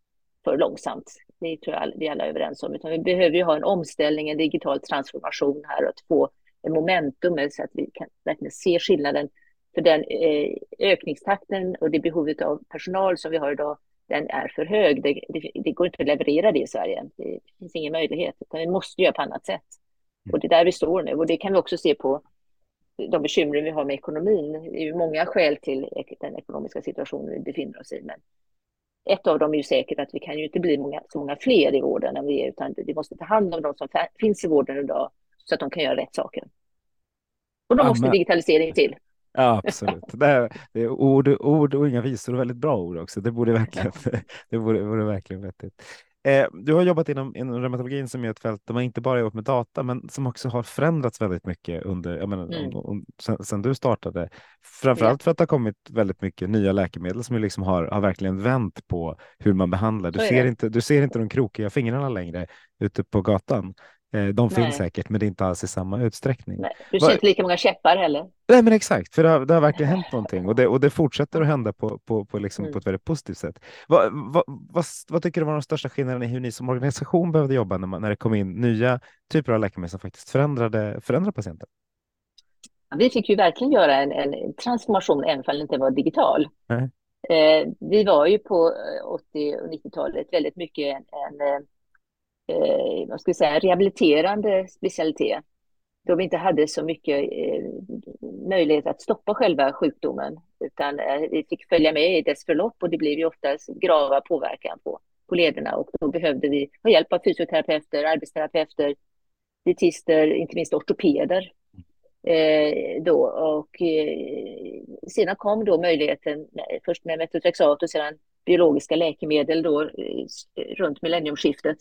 för långsamt. Det tror jag vi alla är överens om. Utan vi behöver ju ha en omställning, en digital transformation här och att få en momentum så att vi kan verkligen se skillnaden. För den eh, ökningstakten och det behovet av personal som vi har idag, den är för hög. Det, det, det, går inte att leverera det i Sverige. Det finns ingen möjlighet, utan vi måste göra på annat sätt. Och det är där vi står nu. Och det kan vi också se på de bekymmer vi har med ekonomin. Det är ju många skäl till den ekonomiska situationen vi befinner oss i. Men ett av dem är ju säkert att vi kan ju inte bli många, så många fler i vården än vi är, utan vi måste ta hand om de som finns i vården idag så att de kan göra rätt saker. Och då ja, måste digitalisering till. Ja, absolut. Det är, det är ord, ord och inga visor och väldigt bra ord också. Det borde verkligen, det borde, borde verkligen vettigt. Eh, du har jobbat inom, inom reumatologin som är ett fält där man inte bara jobbat med data, men som också har förändrats väldigt mycket under, jag menar, mm. om, om, sen, sen, du startade. Framförallt ja. för att det har kommit väldigt mycket nya läkemedel som liksom har, har verkligen vänt på hur man behandlar. Du ser, inte, du ser inte de krokiga fingrarna längre ute på gatan. Eh, de finns säkert, men det är inte alls i samma utsträckning. Nej, du ser inte lika många käppar heller. Nej, men exakt, för det har, det har verkligen hänt någonting och det, och det fortsätter att hända på, på, på, liksom, mm. på ett väldigt positivt sätt. Va, va, va, vad tycker du var de största skillnaderna i hur ni som organisation behövde jobba när, man, när det kom in nya typer av läkemedel som faktiskt förändrade, förändrade patienten? Vi fick ju verkligen göra en, en transformation, även om den inte var digital. Mm. Eh, vi var ju på 80 och 90-talet väldigt mycket en, en eh, vad ska jag säga, rehabiliterande specialitet. Då vi inte hade så mycket eh, möjlighet att stoppa själva sjukdomen, utan eh, vi fick följa med i dess förlopp och det blev ju oftast grava påverkan på, på lederna och då behövde vi ha hjälp av fysioterapeuter, arbetsterapeuter, dietister, inte minst ortopeder. Eh, då. Och, eh, sedan kom då möjligheten, först med metotrexat och sedan biologiska läkemedel då, eh, runt millenniumskiftet.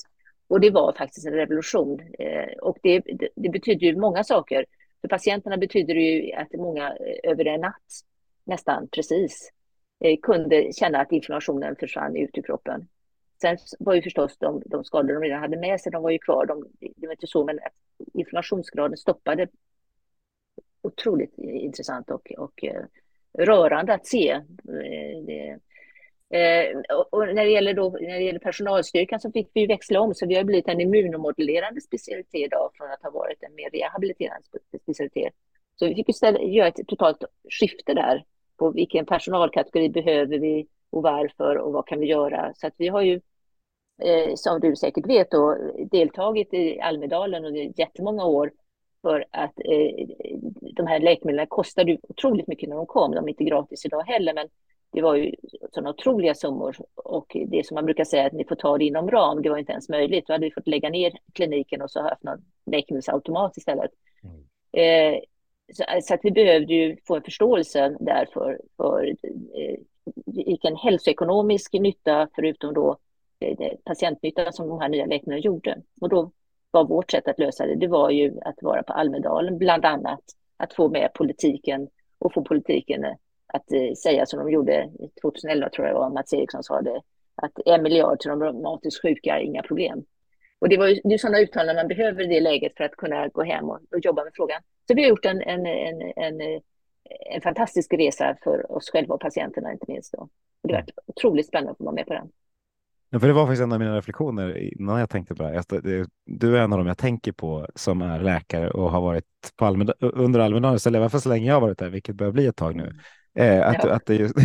Och det var faktiskt en revolution. Eh, och det, det, det betyder ju många saker. För patienterna betyder det ju att många eh, över en natt, nästan precis, eh, kunde känna att inflammationen försvann ut ur kroppen. Sen var ju förstås de, de skador de redan hade med sig, de var ju kvar. De, det var inte så, men inflammationsgraden stoppade. Otroligt intressant och, och eh, rörande att se. Eh, det, Eh, och när det, gäller då, när det gäller personalstyrkan så fick vi växla om, så vi har blivit en immunomodulerande specialitet idag från att ha varit en mer rehabiliterande specialitet. Så vi fick ställa, göra ett totalt skifte där på vilken personalkategori behöver vi och varför och vad kan vi göra. Så att vi har ju, eh, som du säkert vet, då, deltagit i Almedalen under jättemånga år för att eh, de här läkemedlen kostade otroligt mycket när de kom. De är inte gratis idag heller, men det var ju sådana otroliga summor och det som man brukar säga att ni får ta det inom ram, det var inte ens möjligt. Då hade vi fått lägga ner kliniken och så haft någon läkemedelsautomat istället. Mm. Eh, så, så, att vi behövde ju få en förståelse där för, för eh, vilken hälsoekonomisk nytta, förutom då eh, patientnytta som de här nya läkemedlen gjorde. Och då var vårt sätt att lösa det, det var ju att vara på Almedalen bland annat att få med politiken och få politiken att eh, säga som de gjorde 2011 tror jag var, Mats Eriksson sa det, att en miljard till de reumatiskt sjuka, inga problem. Och det var ju det är sådana uttalanden man behöver i det läget för att kunna gå hem och, och jobba med frågan. Så vi har gjort en, en, en, en, en fantastisk resa för oss själva och patienterna inte minst. Då. Och det har varit otroligt spännande att vara med på den. Ja, för det var faktiskt en av mina reflektioner innan jag tänkte på det här. Du är en av dem jag tänker på som är läkare och har varit på Almedal, under Almedalen, så även för så länge jag har varit där, vilket börjar bli ett tag nu. Eh, att, ja. att, det just,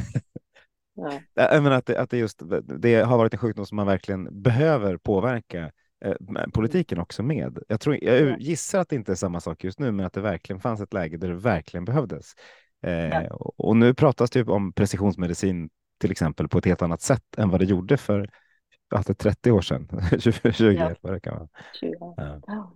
ja. menar, att, det, att det, just, det har varit en sjukdom som man verkligen behöver påverka eh, politiken också med. Jag, tror, jag gissar att det inte är samma sak just nu, men att det verkligen fanns ett läge där det verkligen behövdes. Eh, ja. Och nu pratas det om precisionsmedicin till exempel på ett helt annat sätt än vad det gjorde för alltså 30 år sedan, 20, 20 ja. vad det kan vara. Ja. Ja.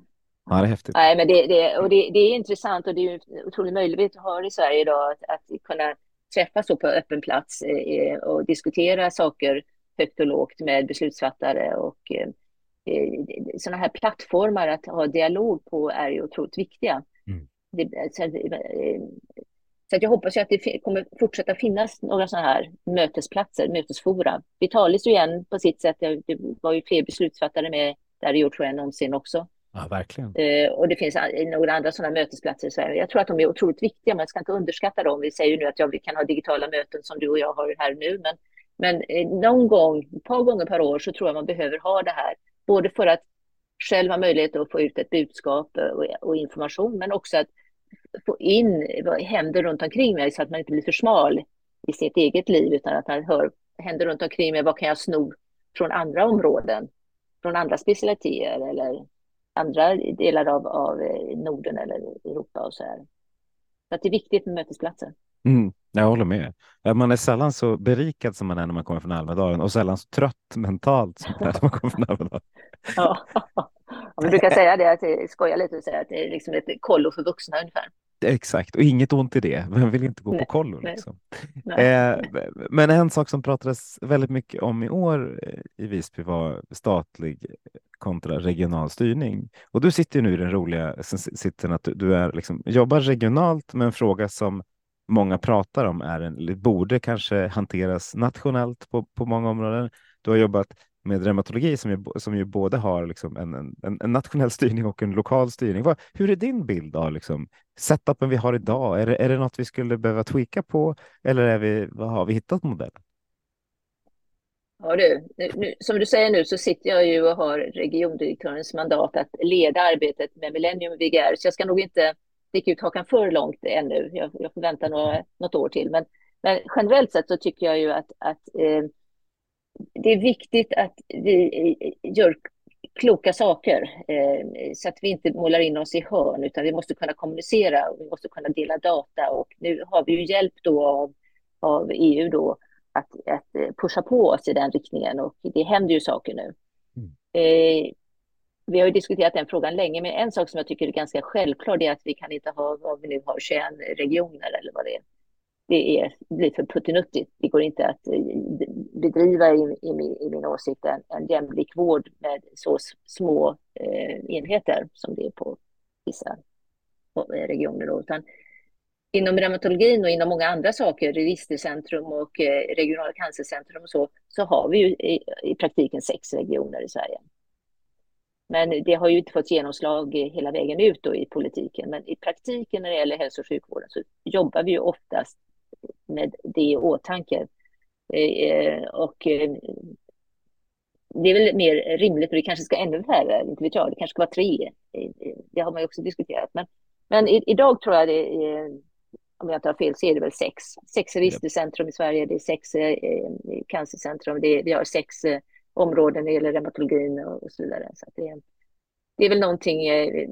Ja, det är häftigt. Nej, men det, det, och det, det är intressant och det är en otrolig möjlighet att ha i Sverige idag att, att kunna träffas på öppen plats eh, och diskutera saker högt och lågt med beslutsfattare och eh, eh sådana här plattformar att ha dialog på är ju otroligt viktiga. Mm. Det, så, eh, så jag hoppas att det kommer fortsätta finnas några sådana här mötesplatser, mötesfora. Vitalis igen på sitt sätt, det var ju fler beslutsfattare med där i år tror jag någonsin också. Ja, verkligen. Eh, och det finns några andra sådana mötesplatser i Sverige. Jag tror att de är otroligt viktiga, man ska inte underskatta dem. Vi säger ju nu att ja, vi kan ha digitala möten som du och jag har här nu, men, men eh, någon gång, ett par gånger per år, så tror jag man behöver ha det här. Både för att själv ha möjlighet att få ut ett budskap eh, och, och information, men också att få in vad händer runt omkring mig så att man inte blir för smal i sitt eget liv, utan att man hör händer runt omkring mig, vad kan jag sno från andra områden, från andra specialiteter eller andra delar av, av eh, Norden eller Europa och så här. Så att det är viktigt med mötesplatser. Mm, jag håller med. Man är sällan så berikad som man är när man kommer från Almedalen och sällan så trött mentalt som man är när man kommer från Almedalen. ja, man brukar säga det, att skoja lite och säga att det är liksom ett kollo för vuxna ungefär. Exakt, och inget ont i det. Vem vill inte gå nej, på kollo? Liksom? Eh, men en sak som pratades väldigt mycket om i år eh, i Visby var statlig kontra regional styrning. Och du sitter nu i den roliga sitsen att du, du är liksom, jobbar regionalt med en fråga som många pratar om är en, borde kanske hanteras nationellt på, på många områden. Du har jobbat med reumatologi som ju, som ju både har liksom en, en, en, nationell styrning och en lokal styrning. Vad, hur är din bild av liksom, setupen vi har idag? Är det, är det något vi skulle behöva tweaka på eller är vi, vad har vi hittat modellen? Ja, du, nu, som du säger nu så sitter jag ju och har regiondirektörens mandat att leda arbetet med Millennium VGR, så jag ska nog inte sticka ut hakan för långt ännu. Jag, jag får vänta några, något år till. Men, men generellt sett så tycker jag ju att, att eh, det är viktigt att vi gör kloka saker eh, så att vi inte målar in oss i hörn utan vi måste kunna kommunicera och vi måste kunna dela data och nu har vi ju hjälp då av, av EU då att, att pusha på oss i den riktningen och det händer ju saker nu. Mm. Eh, vi har ju diskuterat den frågan länge, men en sak som jag tycker är ganska självklar är att vi kan inte ha vad vi nu har, 21 regioner eller vad det är det är, blir för puttinuttigt. Det går inte att eh, bedriva, i, i, i min åsikt, en, en jämlik vård med så små eh, enheter som det är på vissa eh, regioner. Då. Utan inom reumatologin och inom många andra saker, registercentrum och eh, regionala cancercentrum och så, så har vi ju i, i praktiken sex regioner i Sverige. Men det har ju inte fått genomslag eh, hela vägen ut då i politiken. Men i praktiken när det gäller hälso och sjukvården så jobbar vi ju oftast med det i åtanke. Eh, och eh, det är väl mer rimligt, och det kanske ska ännu färre, inte vet jag, det kanske ska vara tre. Eh, det har man ju också diskuterat. Men, men idag tror jag det är, om jag inte har fel, så är det väl sex. Sex registercentrum i Sverige, det är sex eh, cancercentrum, det är, vi har sex eh, områden när det gäller reumatologin och, och så vidare. Så det, det är väl någonting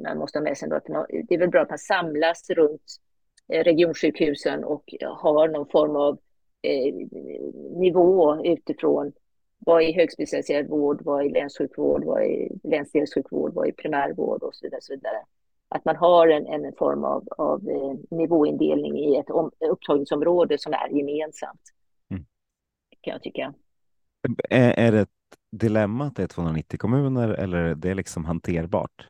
man måste ha med sig. Ändå, det är väl bra att man samlas runt Eh, regionsjukhusen och har någon form av eh, nivå utifrån vad är högspecialiserad vård, vad är länssjukvård, vad är länsdelssjukvård, vad är primärvård och så vidare. Så vidare. Att man har en, en form av, av eh, nivåindelning i ett om, upptagningsområde som är gemensamt. Mm. Kan jag tycka. Är, är det ett dilemma att det är 290 kommuner eller är det liksom hanterbart?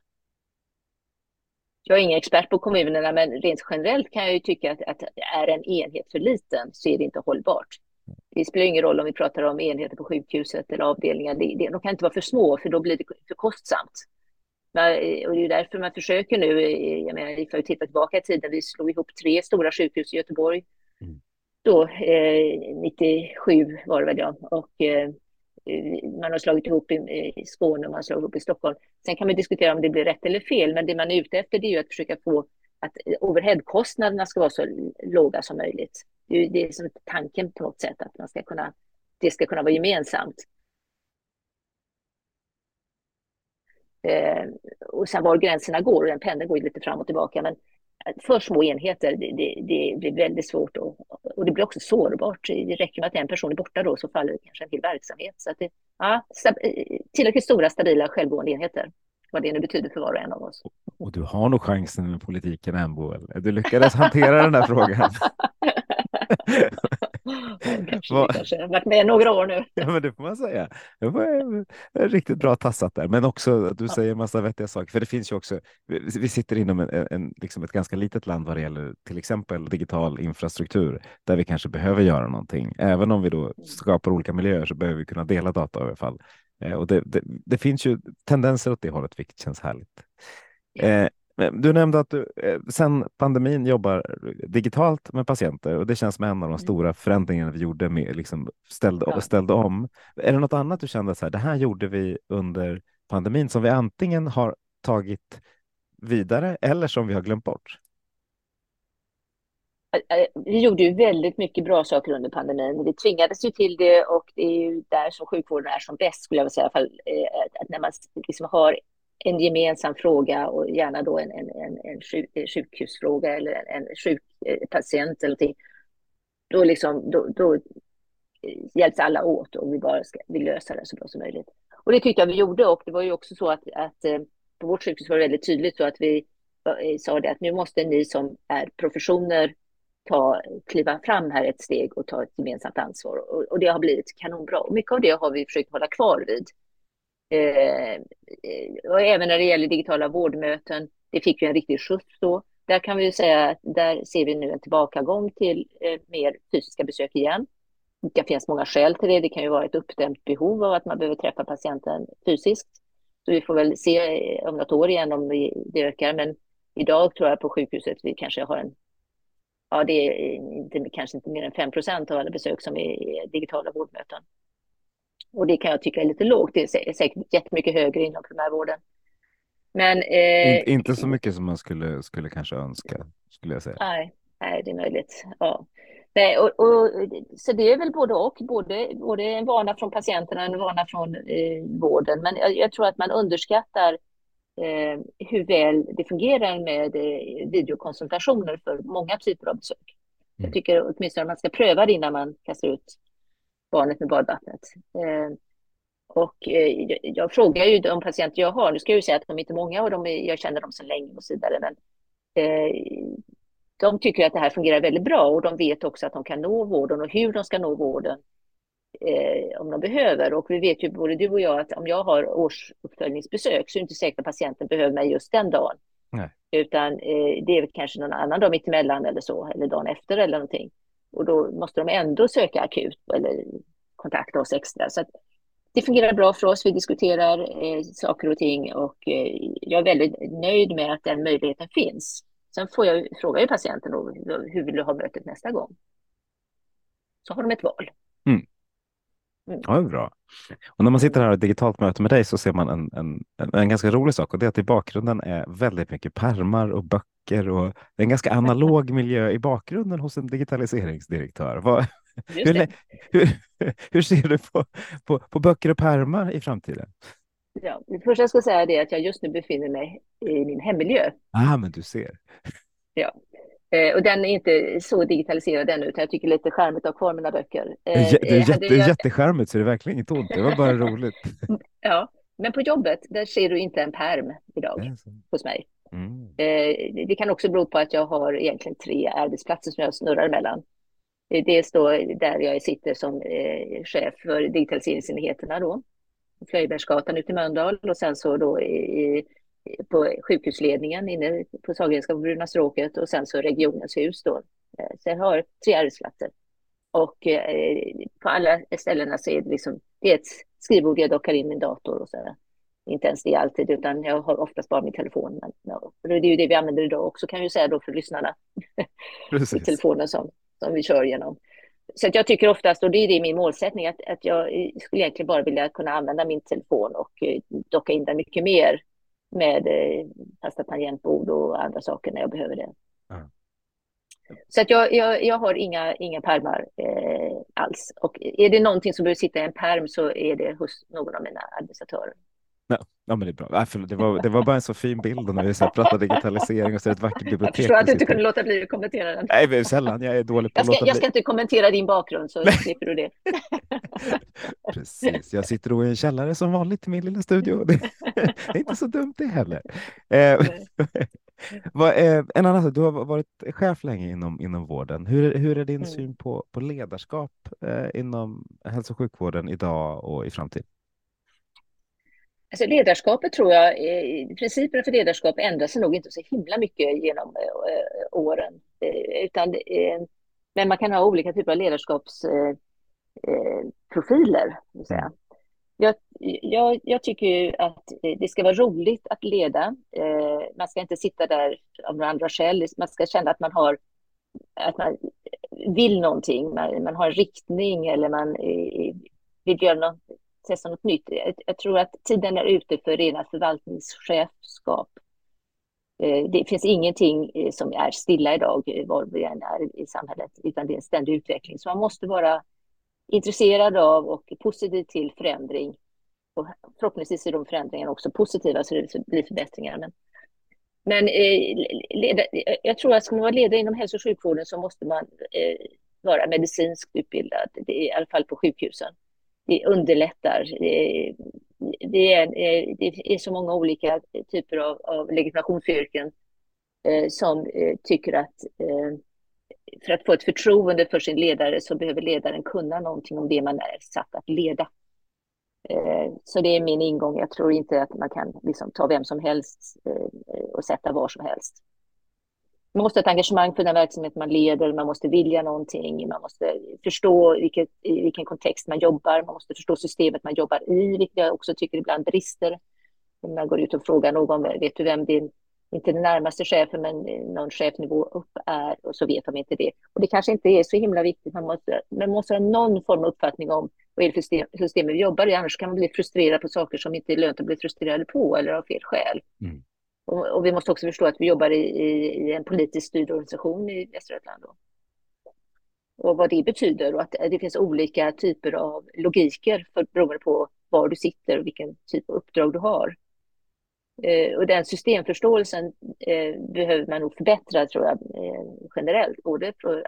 Jag är ingen expert på kommunerna, men rent generellt kan jag ju tycka att, att är en enhet för liten så är det inte hållbart. Det spelar ingen roll om vi pratar om enheter på sjukhuset eller avdelningar. Det, det, de kan inte vara för små, för då blir det för kostsamt. Men, och det är därför man försöker nu, jag menar, vi får ju titta tillbaka i tiden, vi slog ihop tre stora sjukhus i Göteborg. Mm. Då, eh, 97 var det väl ja, och eh, Eh, man har slagit ihop i, i Skåne och man har slagit ihop i Stockholm. Sen kan man diskutera om det blir rätt eller fel, men det man är ute efter det är ju att försöka få att eh, overheadkostnaderna ska vara så låga som möjligt. Det är, det är som tanken på något sätt, att man ska kunna, det ska kunna vara gemensamt. Eh, och sen var gränserna går, och den pendeln går lite fram och tillbaka, men för små enheter, det, det, det blir väldigt svårt och, och det blir också sårbart. Det räcker med att en person är borta då så faller kanske en hel verksamhet. Så att det, ja, tillräckligt stora, stabila, självgående enheter, vad det nu betyder för var och en av oss. Och du har nog chansen med politiken Boel. Du lyckades hantera den här frågan. kanske, kanske. Jag har varit med några år nu. Ja, men det får man säga. Det var riktigt bra tassat där, men också att du ja. säger massa vettiga saker. För det finns ju också. Vi sitter inom en, en, liksom ett ganska litet land vad det gäller till exempel digital infrastruktur där vi kanske behöver göra någonting. Även om vi då mm. skapar olika miljöer så behöver vi kunna dela data i alla fall. Eh, och det, det, det, finns ju tendenser åt det hållet, vilket känns härligt. Ja. Eh, du nämnde att du eh, sedan pandemin jobbar digitalt med patienter och det känns som en av de mm. stora förändringarna vi gjorde med liksom ställde, ja. ställde om. Är det något annat du kände så här, det här gjorde vi under pandemin som vi antingen har tagit vidare eller som vi har glömt bort? Vi gjorde ju väldigt mycket bra saker under pandemin. Vi tvingades ju till det och det är ju där som sjukvården är som bäst skulle jag vilja säga. Att när man liksom har en gemensam fråga och gärna då en, en, en, en sjuk, eh, sjukhusfråga eller en, en sjuk eh, patient eller någonting. Då, liksom, då, då eh, hjälps alla åt och vi bara ska vi lösa det så bra som möjligt. Och det tyckte jag vi gjorde och det var ju också så att, att på vårt sjukhus var det väldigt tydligt så att vi sa det att nu måste ni som är professioner ta, kliva fram här ett steg och ta ett gemensamt ansvar. Och, och det har blivit kanonbra. Och mycket av det har vi försökt hålla kvar vid. Eh, och även när det gäller digitala vårdmöten, det fick ju en riktig skjuts då. Där kan vi säga att där ser vi nu en tillbakagång till eh, mer fysiska besök igen. Det finns många skäl till det. Det kan ju vara ett uppdämt behov av att man behöver träffa patienten fysiskt. Så vi får väl se eh, om något år igen om det ökar. Men idag tror jag på sjukhuset vi kanske har en ja, det är inte, kanske inte mer än 5 procent av alla besök som är digitala vårdmöten. Och det kan jag tycka är lite lågt. Det är säkert jättemycket högre inom primärvården. Men, eh, In, inte så mycket som man skulle, skulle kanske önska, skulle jag säga. Nej, nej det är möjligt. Ja. Nej, och, och, så det är väl både och, både, både en vana från patienterna och en vana från eh, vården. Men jag, jag, tror att man underskattar eh, hur väl det fungerar med eh, videokonsultationer för många typer av besök. Mm. Jag tycker åtminstone att man ska pröva det innan man kastar ut barnet med badvattnet. Eh, och eh, jag frågar ju de patienter jag har, nu ska jag ju säga att de är inte många och de är, jag känner dem så länge och så vidare, men eh, de tycker att det här fungerar väldigt bra och de vet också att de kan nå vården och hur de ska nå vården om de behöver. Och vi vet ju både du och jag att om jag har årsuppföljningsbesök så är det inte säkert att patienten behöver mig just den dagen. Nej. Utan det är kanske någon annan dag mittemellan eller så, eller dagen efter eller någonting. Och då måste de ändå söka akut eller kontakta oss extra. Så det fungerar bra för oss. Vi diskuterar eh, saker och ting och eh, jag är väldigt nöjd med att den möjligheten finns. Sen får jag fråga patienten då, hur vill du ha mötet nästa gång? Så har de ett val. Mm. Mm. Ja, bra. Och när man sitter här och digitalt möte med dig så ser man en, en, en, ganska rolig sak och det är att i bakgrunden är väldigt mycket permar och böcker och det är en ganska analog miljö i bakgrunden hos en digitaliseringsdirektör. Vad, hur, hur, hur, ser du på, på, på böcker och permar i framtiden? Ja, det första jag ska säga är att jag just nu befinner mig i min hemmiljö. Ah, men du ser. Ja, Eh, och den är inte så digitaliserad ännu, utan jag tycker lite charmigt att ha kvar mina böcker. Eh, det är jätte, jag... jättecharmigt, så det är verkligen inte ont. Det var bara roligt. ja, men på jobbet, där ser du inte en perm idag hos mig. Mm. Eh, det kan också bero på att jag har egentligen tre arbetsplatser som jag snurrar emellan. Eh, dels då där jag sitter som eh, chef för digitaliseringsenheterna då, Flöjbergsgatan ute i Mölndal och sen så då i, på sjukhusledningen inne på Sahlgrenska på Bruna stråket och sen så regionens hus då. Så jag har tre arbetsplatser. Och på alla ställena så är det liksom, det är ett skrivbord jag dockar in min dator och så. Inte ens det alltid, utan jag har oftast bara min telefon. Men, ja, det är ju det vi använder idag också, kan jag ju säga då för lyssnarna. Precis. telefonen som, som vi kör genom. Så jag tycker oftast, och det är det min målsättning, att, att jag skulle egentligen bara vilja kunna använda min telefon och eh, docka in den mycket mer med eh, fasta tangentbord och andra saker när jag behöver det. Mm. Så att jag, jag, jag har inga, inga pärmar eh, alls. Och är det någonting som behöver sitta i en pärm så är det hos någon av mina administratörer. Ja, ja, men det är bra. Nej, det, var, det var bara en så fin bild när vi så pratar digitalisering och så ett vackert bibliotek. Jag förstår att du inte kunde låta bli att kommentera den. Nej, men sällan. Jag är dålig på jag ska, att låta Jag ska inte kommentera din bakgrund så slipper du det. Precis. Jag sitter då i en källare som vanligt i min lilla studio. Det är inte så dumt det heller. Eh, eh, en annan sak, du har varit chef länge inom, inom vården. Hur, hur är din mm. syn på, på ledarskap eh, inom hälso och sjukvården idag och i framtiden? Alltså ledarskapet tror jag, principerna för ledarskap ändrar sig nog inte så himla mycket genom äh, åren. Äh, utan, men man kan ha olika typer av ledarskapsprofiler. Äh, jag, jag, jag, tycker att det ska vara roligt att leda. man ska inte sitta där av några andra skäl. Man ska känna att man har att man vill någonting, man, man har en riktning eller man vill göra något, testa något nytt. Jag, jag tror att tiden är ute för rena förvaltningschefskap. Eh, det finns ingenting eh, som är stilla idag, eh, var vi än är i samhället, utan det är en ständig utveckling. Så man måste vara intresserad av och positiv till förändring. Och förhoppningsvis är de förändringarna också positiva, så det blir förbättringar. Men, men leda, jag tror att ska man vara ledare inom hälso och sjukvården så måste man vara medicinskt utbildad, i alla fall på sjukhusen det underlättar. Det är, det är så många olika typer av, av legitimationsyrken eh, som eh, tycker att eh, för att få ett förtroende för sin ledare så behöver ledaren kunna någonting om det man är satt att leda. Så det är min ingång. Jag tror inte att man kan liksom ta vem som helst och sätta var som helst man måste ha ett engagemang för den verksamhet man leder, man måste vilja någonting, man måste förstå vilket, i vilken kontext man jobbar, man måste förstå systemet man jobbar i, vilket jag också tycker ibland brister. Om man går ut och frågar någon, vet du vem din, inte den närmaste chefen, men någon chefnivå upp är, och så vet de inte det. Och det kanske inte är så himla viktigt, man måste, man måste ha någon form av uppfattning om vad är det för system, system vi jobbar i, annars kan man bli frustrerad på saker som inte är lönt att bli frustrerad på eller av fel skäl. Mm. Och, och, vi måste också förstå att vi jobbar i, i, i en politiskt styrd organisation i Västra Götaland. Och vad det betyder och att det finns olika typer av logiker för, beroende på var du sitter och vilken typ av uppdrag du har. Eh, och den systemförståelsen eh, behöver man nog förbättra tror jag eh, generellt, både för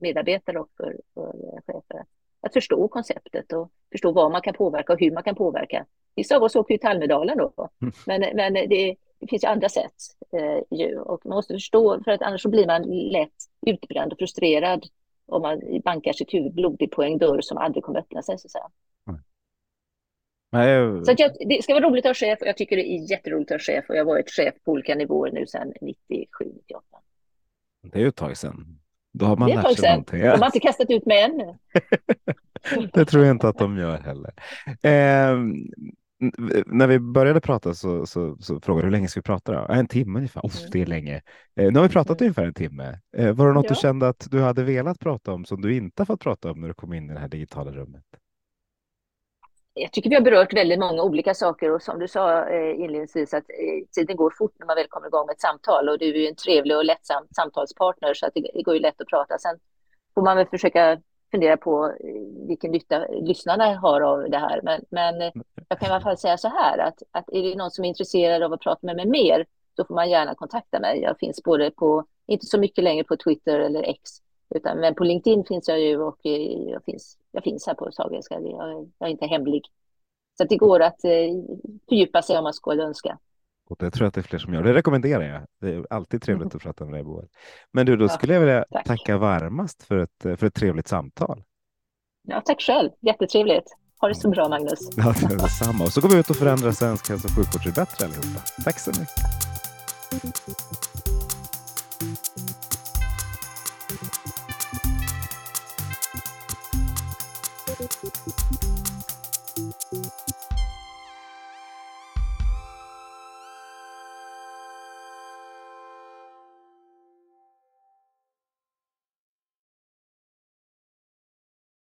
medarbetare och för, för chefer. Att förstå konceptet och förstå vad man kan påverka och hur man kan påverka. Vissa av oss åker ju till Almedalen då, mm. men, men det, det finns ju andra sätt eh, ju och man måste förstå för att annars så blir man lätt utbränd och frustrerad om man bankar sitt huvud blodigt på en dörr som aldrig kommer öppna sig så att säga. Mm. Så att jag, det ska vara roligt att vara chef och jag tycker det är jätteroligt att vara chef och jag har varit chef på olika nivåer nu sedan 97, 98. Det är ju ett tag sedan. Då har man lärt sig någonting. De har inte kastat ut mig ännu. det tror jag inte att de gör heller. Eh, när vi började prata så, så, så frågade du hur länge ska vi prata? Då? En timme ungefär. Oh, det är länge. Eh, nu har vi pratat mm. ungefär en timme. Eh, var det något ja. du kände att du hade velat prata om som du inte fått prata om när du kom in i det här digitala rummet? Jag tycker vi har berört väldigt många olika saker och som du sa eh, inledningsvis att eh, tiden går fort när man väl kommer igång med ett samtal och du är ju en trevlig och lättsam samtalspartner så att det, det går ju lätt att prata. Sen får man väl försöka fundera på eh, vilken nytta lyssnarna har av det här. Men, men eh, jag kan i alla fall säga så här att, att är det någon som är intresserad av att prata med mig mer så får man gärna kontakta mig. Jag finns både på, inte så mycket längre på Twitter eller X, utan, men på LinkedIn finns jag ju och eh, jag finns, jag finns här på Sahlgrenska. Jag, jag är inte hemlig. Så det går att fördjupa sig om man skulle önska. Och det tror jag att det är fler som gör. Det rekommenderar jag. Det är alltid trevligt att prata med dig, Boel. Men du, då skulle jag vilja tack. tacka varmast för ett, för ett trevligt samtal. Ja, tack själv. Jättetrevligt. Ha det så bra Magnus. Ja, det detsamma. Och så går vi ut och förändrar svensk hälso och sjukvård till bättre allihopa. Tack så mycket.